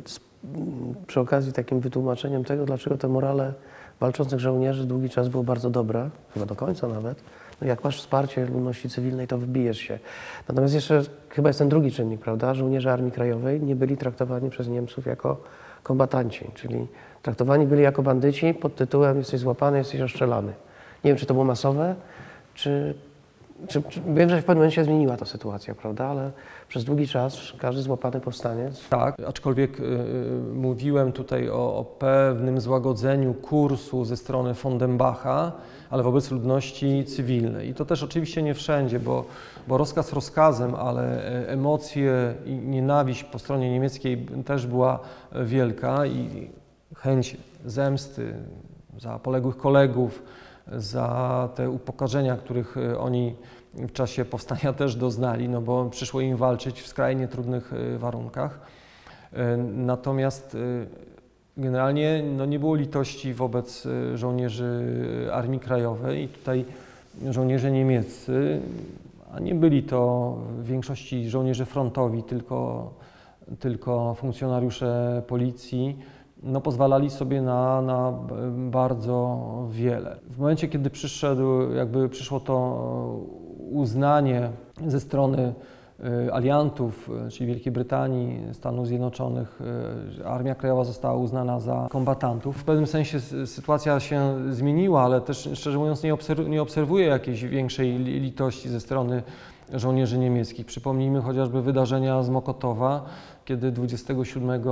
przy okazji takim wytłumaczeniem tego, dlaczego te morale walczących żołnierzy długi czas było bardzo dobre, chyba do końca nawet. No jak masz wsparcie ludności cywilnej, to wybijesz się. Natomiast jeszcze chyba jest ten drugi czynnik, prawda? Żołnierze Armii Krajowej nie byli traktowani przez Niemców jako kombatanci, czyli traktowani byli jako bandyci pod tytułem jesteś złapany, jesteś oszczelany. Nie wiem, czy to było masowe, czy czy, czy, wiem, że w pewnym momencie się zmieniła ta sytuacja, prawda? Ale przez długi czas każdy złapany powstaniec Tak, aczkolwiek y, y, mówiłem tutaj o, o pewnym złagodzeniu kursu ze strony Fondenbacha, ale wobec ludności cywilnej. I to też oczywiście nie wszędzie, bo, bo rozkaz rozkazem, ale e, emocje i nienawiść po stronie niemieckiej też była e, wielka i chęć zemsty za poległych kolegów, za te upokorzenia, których e, oni w czasie powstania też doznali, no bo przyszło im walczyć w skrajnie trudnych e, warunkach. E, Natomiast generalnie no, nie było litości wobec żołnierzy Armii Krajowej i tutaj żołnierze niemieccy, a nie byli to w większości żołnierze frontowi, tylko, tylko funkcjonariusze policji, no, pozwalali sobie na, na b- bardzo wiele. W momencie, kiedy przyszedł, jakby przyszło to uznanie ze strony y, aliantów, czyli Wielkiej Brytanii, Stanów Zjednoczonych, Armia Krajowa została uznana za kombatantów. W pewnym sensie sytuacja się zmieniła, ale też szczerze mówiąc nie, obserw nie obserwuję jakiejś większej li- litości ze strony żołnierzy niemieckich. Przypomnijmy chociażby wydarzenia z Mokotowa, kiedy 27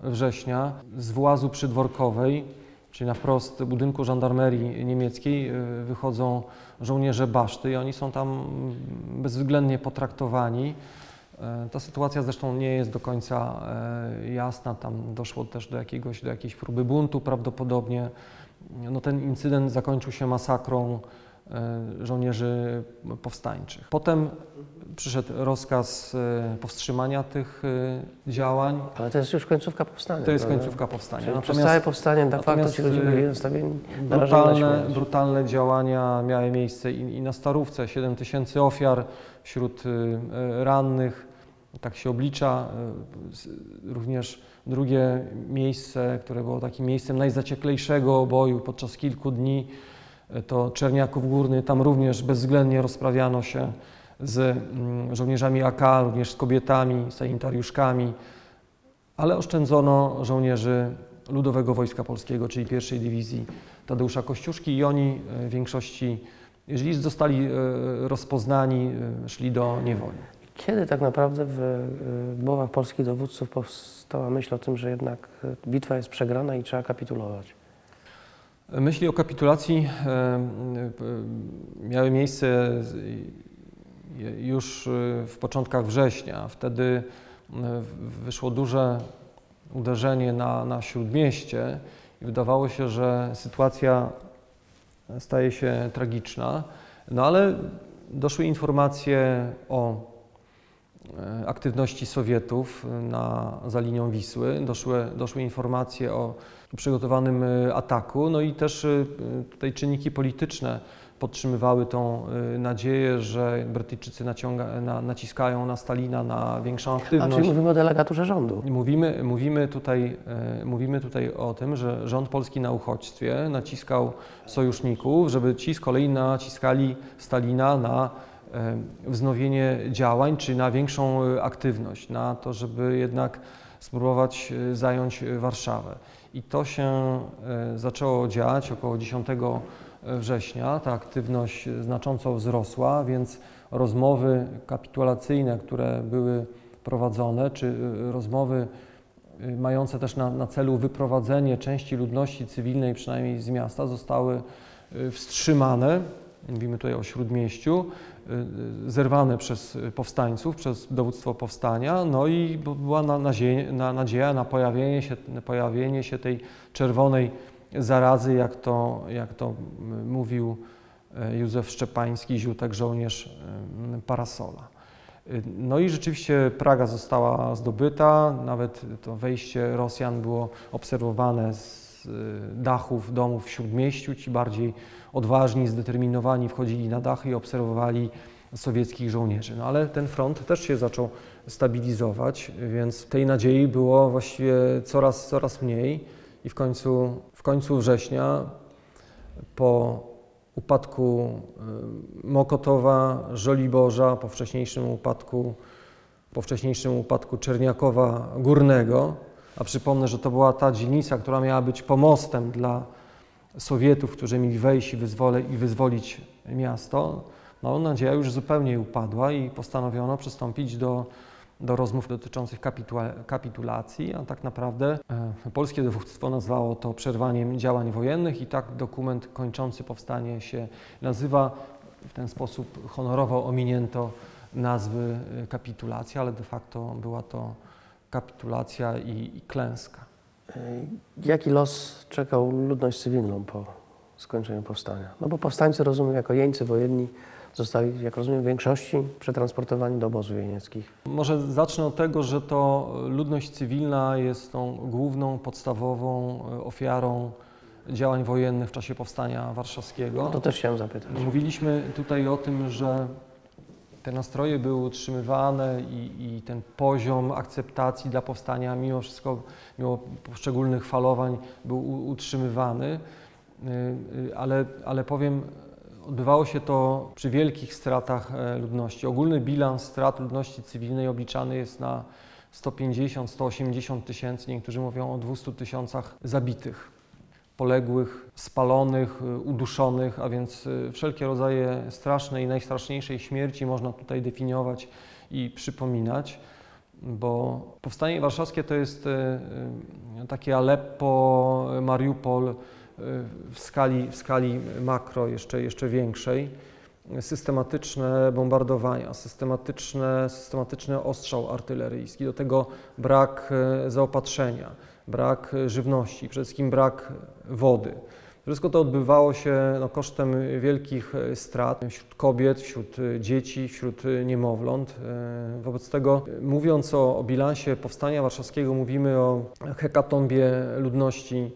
września z włazu przydworkowej, czyli na wprost budynku żandarmerii niemieckiej, y, wychodzą żołnierze baszty i oni są tam bezwzględnie potraktowani. E, Ta sytuacja zresztą nie jest do końca e, jasna. Tam doszło też do, jakiegoś, do jakiejś próby buntu prawdopodobnie. No, ten incydent zakończył się masakrą żołnierzy powstańczych. Potem przyszedł rozkaz e, powstrzymania tych e, działań. Ale to jest już końcówka powstania. To jest końcówka powstania. Czyli przez całe powstanie de facto natomiast, ci ludzie byli nastawieni Brutalne, brutalne działania miały miejsce i, i na Starówce, 7 tysięcy ofiar wśród rannych, tak się oblicza. Również drugie miejsce, które było takim miejscem najzacieklejszego boju podczas kilku dni, to Czerniaków Górny. Tam również bezwzględnie rozprawiano się z mm, żołnierzami AK, również z kobietami, sanitariuszkami, ale oszczędzono żołnierzy Ludowego Wojska Polskiego, czyli pierwszej dywizji Tadeusza Kościuszki i oni e, w większości, jeżeli zostali e, rozpoznani, e, szli do niewoli. Kiedy tak naprawdę w głowach polskich dowódców powstała myśl o tym, że jednak bitwa jest przegrana i trzeba kapitulować? Myśli o kapitulacji e, e, miały miejsce już e, w początkach września. Wtedy wyszło duże uderzenie na, na śródmieście i wydawało się, że sytuacja staje się tragiczna. No ale doszły informacje o aktywności Sowietów na, za linią Wisły, doszły, doszły informacje o przygotowanym e, ataku, no i też e, tutaj czynniki polityczne podtrzymywały tą e, nadzieję, że Brytyjczycy naciąga, na, naciskają na Stalina na większą A aktywność. czyli mówimy o delegaturze rządu. Mówimy, mówimy, tutaj, mówimy tutaj o tym, że rząd polski na uchodźstwie naciskał sojuszników, żeby ci z kolei naciskali Stalina na wznowienie działań, czy na większą aktywność, na to, żeby jednak spróbować zająć Warszawę. I to się e, zaczęło dziać około 10 września. Ta aktywność znacząco wzrosła, więc rozmowy kapitulacyjne, które były prowadzone, czy y, rozmowy mające też na, na celu wyprowadzenie części ludności cywilnej, przynajmniej z miasta, zostały wstrzymane. mówimy tutaj o Śródmieściu, zerwane przez powstańców, przez dowództwo powstania, no i była na, nazie- na, nadzieja na pojawienie się, na pojawienie się tej czerwonej zarazy, jak to, jak to mówił e, Józef Szczepański, ziółtek żołnierz e, parasola. Y, No i rzeczywiście Praga została zdobyta, nawet to wejście Rosjan było obserwowane z y, dachów domów w Śródmieściu. Ci bardziej odważni, zdeterminowani wchodzili na dachy i obserwowali sowieckich żołnierzy. No ale ten front też się zaczął stabilizować, więc tej nadziei było właściwie coraz, coraz mniej i w końcu, w końcu września po upadku y, Mokotowa, Żoliborza, po wcześniejszym upadku, po wcześniejszym upadku Czerniakowa Górnego, a przypomnę, że to była ta dzielnica, która miała być pomostem dla Sowietów, którzy mieli wejść i, wyzwole, i wyzwolić miasto, no nadzieja już zupełnie upadła i postanowiono przystąpić do, do rozmów dotyczących kapitulacji, a tak naprawdę e, polskie dowództwo nazwało to przerwaniem działań wojennych i tak dokument kończący powstanie się nazywa. W ten sposób honorowo ominięto nazwy e, kapitulacji, ale de facto była to kapitulacja i, i klęska. Jaki los czekał ludność cywilną po skończeniu powstania? No bo powstańcy, rozumiem, jako jeńcy wojenni zostali, jak rozumiem, w większości przetransportowani do obozów jenieckich. Może zacznę od tego, że to ludność cywilna jest tą główną, podstawową e, ofiarą działań wojennych w czasie powstania warszawskiego. No to też chciałem zapytać. Mówiliśmy tutaj o tym, że te nastroje były utrzymywane i, i ten poziom akceptacji dla powstania mimo wszystko, mimo poszczególnych falowań był utrzymywany, Y, y, ale, ale powiem, odbywało się to przy wielkich stratach e, ludności. Ogólny bilans strat ludności cywilnej obliczany jest na 150-180 tysięcy, niektórzy mówią o 200 tysiącach zabitych poległych, spalonych, y, uduszonych, a więc y, wszelkie rodzaje strasznej i najstraszniejszej śmierci można tutaj definiować i przypominać, bo powstanie warszawskie to jest y, takie Aleppo, Mariupol w skali, w skali makro jeszcze, jeszcze większej. Systematyczne bombardowania, systematyczne, systematyczny ostrzał artyleryjski, do tego brak zaopatrzenia, brak żywności, przede wszystkim brak wody. Wszystko to odbywało się no, kosztem wielkich e, strat wśród kobiet, wśród e, dzieci, wśród e, niemowląt. Wobec tego, mówiąc o, o bilansie powstania warszawskiego, mówimy o hekatombie ludności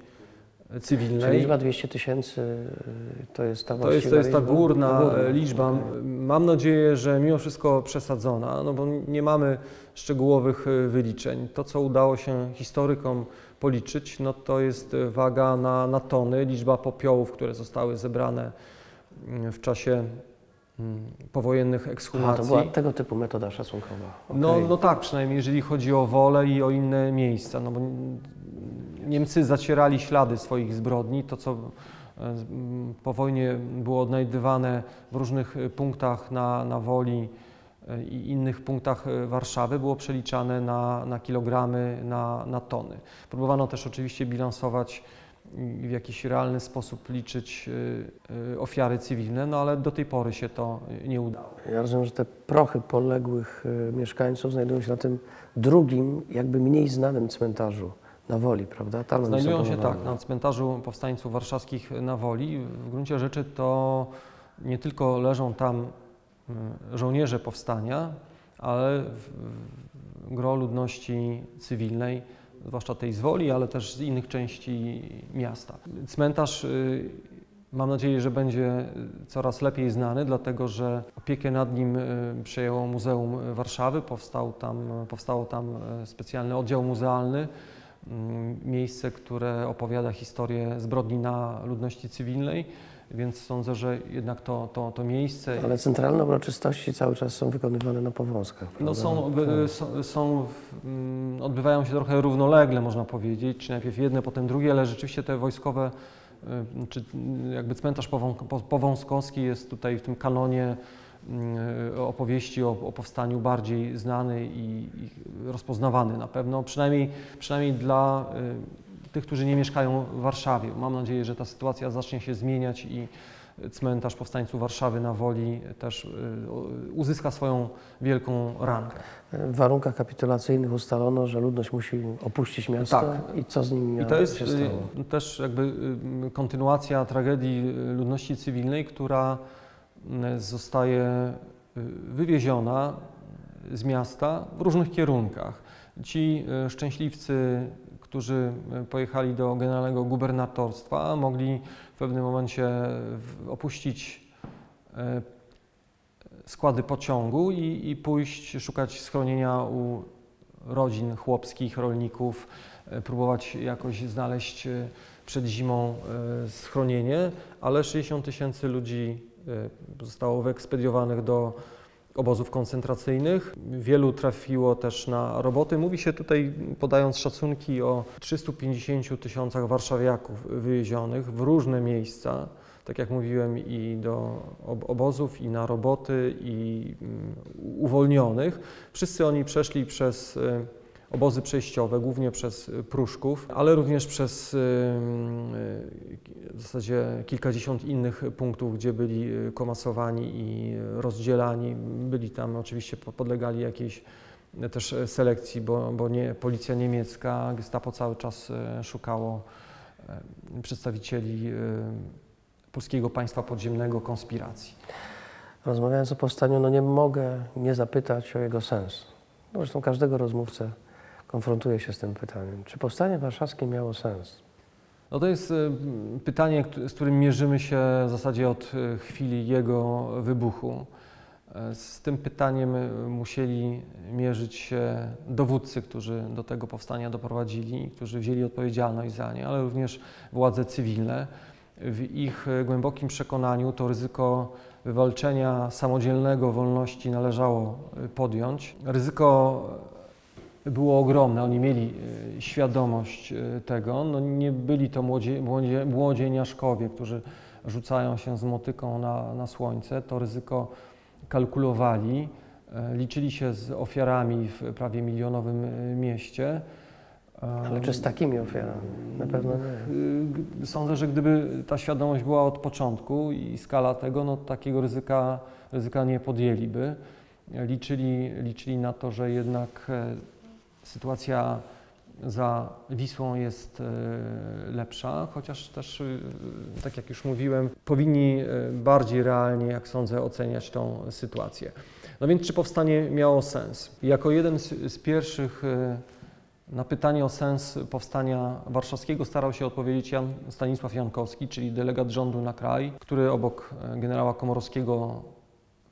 Czy cywilnej. liczba 200 tysięcy to jest ta To jest, to jest ta właściwa górna liczba? Mam nadzieję, że mimo wszystko przesadzona, no bo nie mamy szczegółowych e, wyliczeń. To, co udało się historykom policzyć, no to jest e, waga na, na tony, liczba popiołów, które zostały zebrane mm, w czasie mm, powojennych ekshumacji. to była tego typu metoda szacunkowa. No, Okej. no tak, przynajmniej jeżeli chodzi o wolę i o inne miejsca. No bo Niemcy zacierali ślady swoich zbrodni. To, co e, z- m, po wojnie było odnajdywane w różnych punktach na, na Woli i innych punktach e, Warszawy, było przeliczane na, na kilogramy, na, na tony. Próbowano też oczywiście bilansować i w jakiś realny sposób liczyć e, e, ofiary cywilne, no ale do tej pory się to e, nie udało. Ja rozumiem, że te prochy poległych mieszkańców znajdują się na tym drugim, jakby mniej znanym cmentarzu na Woli, prawda? Tam Znajdują się tak na cmentarzu powstańców warszawskich na Woli. W gruncie rzeczy to nie tylko leżą tam żołnierze powstania, ale gro ludności cywilnej, zwłaszcza tej z Woli, ale też z innych części miasta. Cmentarz y, mam nadzieję, że będzie coraz lepiej znany, dlatego że opiekę nad nim y, przejęło Muzeum Warszawy, powstał tam, powstało tam y, specjalny oddział muzealny, miejsce, które opowiada historię zbrodni na ludności cywilnej, więc sądzę, że jednak to, to, to miejsce Ale centralne uroczystości cały czas są wykonywane na Powązkach, prawda? no są, Tak. są, są mm, odbywają się trochę równolegle, można powiedzieć, czy najpierw jedne, potem drugie, ale rzeczywiście te wojskowe, y, czy y, jakby cmentarz pową, po- powązkowski jest tutaj w tym kanonie y, opowieści o, o powstaniu bardziej znany i, i rozpoznawany na pewno, przynajmniej, przynajmniej dla tych, którzy nie mieszkają w Warszawie. Mam nadzieję, że ta sytuacja zacznie się zmieniać i cmentarz powstańców Warszawy na Woli też y, uzyska swoją wielką rankę. W warunkach kapitulacyjnych ustalono, że ludność musi opuścić miasto Tak. i co z nimi I to jest y, też jakby y, kontynuacja tragedii ludności cywilnej, która zostaje wywieziona z miasta w różnych kierunkach. Ci szczęśliwcy, którzy y, pojechali do generalnego gubernatorstwa, mogli w pewnym momencie w- opuścić y, składy pociągu i, i pójść szukać schronienia u rodzin chłopskich, rolników, e, próbować jakoś znaleźć e, przed zimą e, schronienie, ale 60 tysięcy ludzi e, zostało wyekspediowanych do obozów koncentracyjnych. Wielu trafiło też na roboty. Mówi się tutaj, podając szacunki, o 350 tysiącach warszawiaków wywiezionych w różne miejsca tak jak mówiłem, i do ob- obozów, i na roboty, i mm, uwolnionych. Wszyscy oni przeszli przez y, obozy przejściowe, głównie przez y, Pruszków, ale również przez y, w zasadzie kilkadziesiąt innych punktów, gdzie byli y, komasowani i rozdzielani. Byli tam oczywiście, po- podlegali jakiejś też selekcji, bo, bo nie, policja niemiecka, gestapo cały czas szukało przedstawicieli polskiego państwa podziemnego, konspiracji. Rozmawiając o powstaniu, no nie mogę nie zapytać o jego sens. No Zresztą każdego rozmówcę konfrontuje się z tym pytaniem. Czy powstanie warszawskie miało sens? No to jest y, pytanie, z którym mierzymy się w zasadzie od y, chwili jego wybuchu. E, Z tym pytaniem musieli mierzyć się dowódcy, którzy do tego powstania doprowadzili, którzy wzięli odpowiedzialność za nie, ale również władze cywilne. W ich głębokim przekonaniu to ryzyko wywalczenia samodzielnego wolności należało podjąć. Ryzyko było ogromne, oni mieli y, świadomość y, tego. No, nie byli to młodzie, młodzie, młodzieniaszkowie, którzy rzucają się z motyką na, na słońce. To ryzyko kalkulowali, y, liczyli się z ofiarami w prawie milionowym mieście. Ale czy z takimi ofiarami? Na pewno nie. Sądzę, że gdyby ta świadomość była od początku i skala tego, no takiego ryzyka, ryzyka nie podjęliby. Liczyli, liczyli na to, że jednak e, sytuacja za Wisłą jest e, lepsza, chociaż też, y, tak jak już mówiłem, powinni e, bardziej realnie, jak sądzę, oceniać tą sytuację. No więc czy powstanie miało sens? Jako jeden z, pierwszych e, na pytanie o sens powstania warszawskiego starał się odpowiedzieć Jan Stanisław Jankowski, czyli delegat rządu na kraj, który obok e, generała Komorowskiego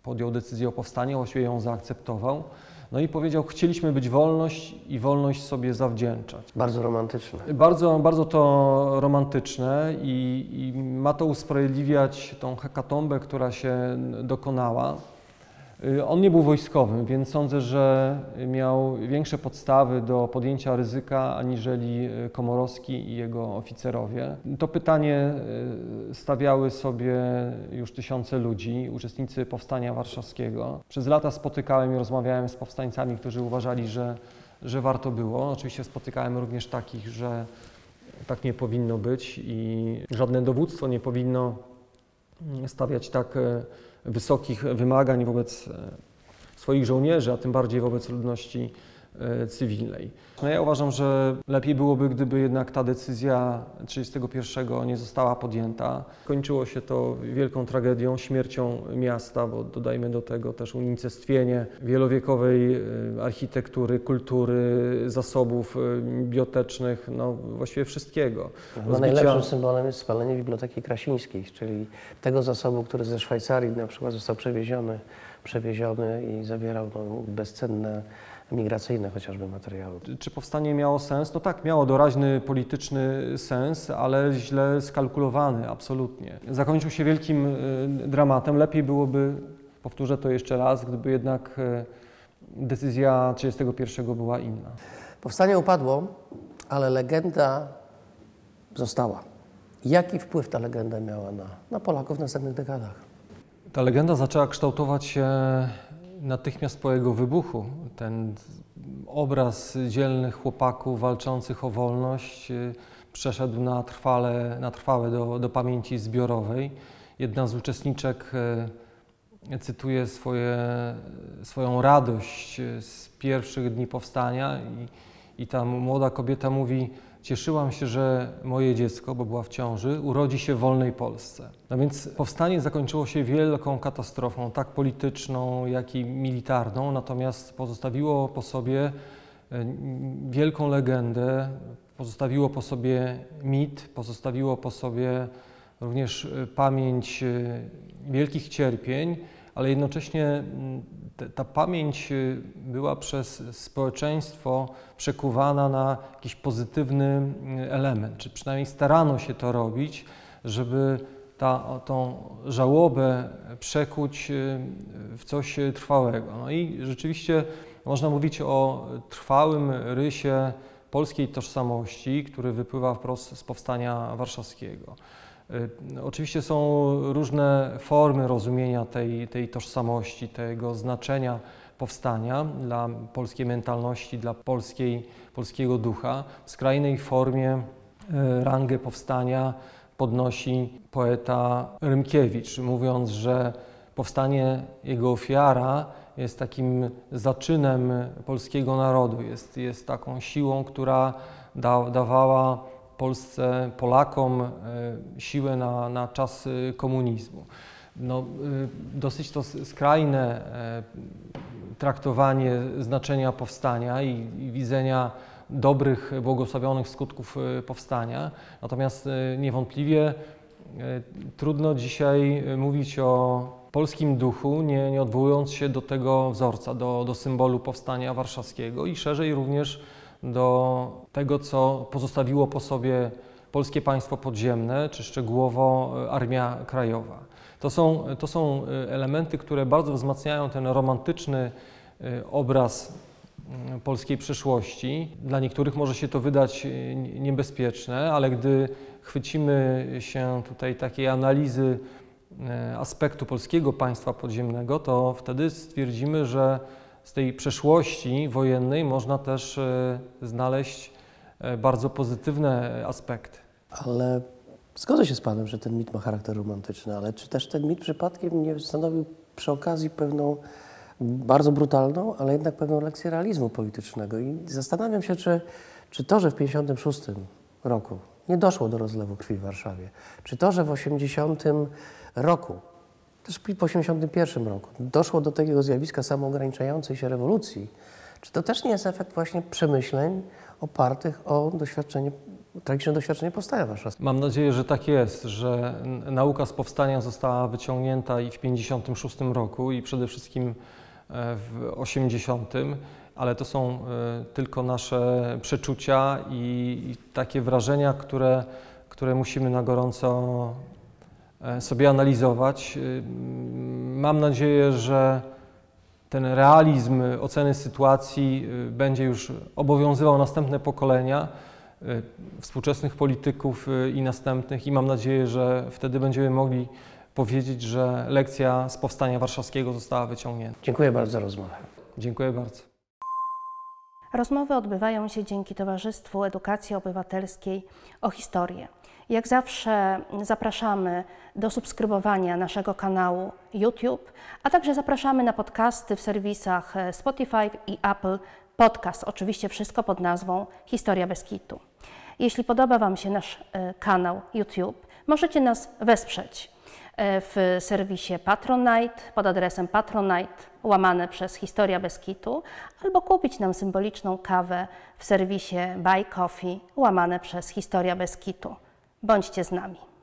podjął decyzję o powstaniu, właściwie ją zaakceptował. No i powiedział, chcieliśmy być wolność i wolność sobie zawdzięczać. Bardzo romantyczne. Bardzo, bardzo to romantyczne i, i ma to usprawiedliwiać tą hekatombę, która się dokonała. Y, On nie był wojskowym, więc sądzę, że miał większe podstawy do podjęcia ryzyka aniżeli y, Komorowski i jego oficerowie. To pytanie y, stawiały sobie już tysiące ludzi, uczestnicy Powstania Warszawskiego. Przez lata spotykałem i rozmawiałem z powstańcami, którzy uważali, że, że warto było. Oczywiście spotykałem również takich, że tak nie powinno być i żadne dowództwo nie powinno stawiać tak wysokich wymagań wobec e, swoich żołnierzy, a tym bardziej wobec ludności cywilnej. No ja uważam, że lepiej byłoby, gdyby jednak ta decyzja 31 nie została podjęta. Kończyło się to wielką tragedią, śmiercią miasta, bo dodajmy do tego też unicestwienie wielowiekowej e, architektury, kultury, zasobów e, bibliotecznych, no właściwie wszystkiego. Chyba Rozbicia- najlepszym symbolem jest spalenie Biblioteki Krasińskiej, czyli tego zasobu, który ze Szwajcarii na przykład został przewieziony, przewieziony i zawierał no, bezcenne, migracyjne chociażby materiały. Czy powstanie miało sens? No tak, miało doraźny polityczny sens, ale źle skalkulowany, absolutnie. Zakończył się wielkim y, dramatem. Lepiej byłoby, powtórzę to jeszcze raz, gdyby jednak y, decyzja 31 była inna. Powstanie upadło, ale legenda została. Jaki wpływ ta legenda miała na, na Polaków w następnych dekadach? Ta legenda zaczęła kształtować się natychmiast po jego wybuchu. Ten obraz dzielnych chłopaków walczących o wolność y, przeszedł na trwale, na trwałe do, do pamięci zbiorowej jedna z uczestniczek e, cytuje swoje, swoją radość e, z pierwszych dni powstania i, i ta młoda kobieta mówi, cieszyłam się, że moje dziecko, bo była w ciąży, urodzi się w wolnej Polsce. No więc powstanie zakończyło się wielką katastrofą, tak polityczną, jak i militarną, natomiast pozostawiło po sobie e, wielką legendę, pozostawiło po sobie mit, pozostawiło po sobie również e, pamięć e, wielkich cierpień, ale jednocześnie mm, ta pamięć e, była przez społeczeństwo przekuwana na jakiś pozytywny mm, element, czy przynajmniej starano się to robić, żeby ta, tą żałobę przekuć e, w coś trwałego. No i rzeczywiście można mówić o trwałym rysie polskiej tożsamości, który wypływa wprost z powstania warszawskiego. Y, Oczywiście są różne formy rozumienia tej, tej tożsamości, tego znaczenia powstania dla polskiej mentalności, dla polskiej, polskiego ducha. W skrajnej formie y, rangę powstania podnosi poeta Rymkiewicz, mówiąc, że powstanie jego ofiara jest takim zaczynem polskiego narodu, jest, jest taką siłą, która da, dawała Polsce, Polakom e, siłę na, na czas e, komunizmu. No, e, dosyć to skrajne traktowanie znaczenia powstania i, i widzenia dobrych, błogosławionych skutków powstania. Natomiast niewątpliwie trudno dzisiaj mówić o polskim duchu, nie, nie odwołując się do tego wzorca, do, do symbolu powstania warszawskiego i szerzej również do tego, co pozostawiło po sobie polskie państwo podziemne, czy szczegółowo e, Armia Krajowa. To są, to są e, elementy, które bardzo wzmacniają ten romantyczny e, obraz mm, polskiej przyszłości. Dla niektórych może się to wydać nie- niebezpieczne, ale gdy chwycimy się tutaj takiej analizy aspektu polskiego państwa podziemnego, to wtedy stwierdzimy, że z tej przeszłości wojennej można też e, znaleźć e, bardzo pozytywne aspekty. Ale zgodzę się z Panem, że ten mit ma charakter romantyczny, ale czy też ten mit przypadkiem nie stanowił przy okazji pewną bardzo brutalną, ale jednak pewną lekcję realizmu politycznego? I zastanawiam się, czy, czy to, że w 1956 roku nie doszło do rozlewu krwi w Warszawie, czy to, że w 80 roku, też w 81 roku. Doszło do takiego zjawiska samoograniczającej się rewolucji, czy to też nie jest efekt właśnie przemyśleń opartych o doświadczenie, tragiczne doświadczenie powstania warszawskiego? Mam nadzieję, że tak jest, że nauka z powstania została wyciągnięta i w 56 roku i przede wszystkim e, w 80, ale to są e, tylko nasze przeczucia i, takie wrażenia, które, które musimy na gorąco sobie analizować. Y, Mam nadzieję, że ten realizm oceny sytuacji y, będzie już obowiązywał następne pokolenia y, współczesnych polityków i następnych i mam nadzieję, że wtedy będziemy mogli powiedzieć, że lekcja z powstania warszawskiego została wyciągnięta. Dziękuję bardzo za rozmowę. Dziękuję bardzo. Rozmowy odbywają się dzięki Towarzystwu Edukacji Obywatelskiej o historię. Jak zawsze zapraszamy do subskrybowania naszego kanału YouTube, a także zapraszamy na podcasty w serwisach e, Spotify i Apple Podcast. Oczywiście wszystko pod nazwą Historia bez kitu. Jeśli podoba Wam się nasz e, kanał YouTube, możecie nas wesprzeć e, w serwisie Patronite pod adresem patronite łamane przez Historia bez kitu albo kupić nam symboliczną kawę w serwisie Buy Coffee łamane przez Historia bez kitu. Bądźcie z nami.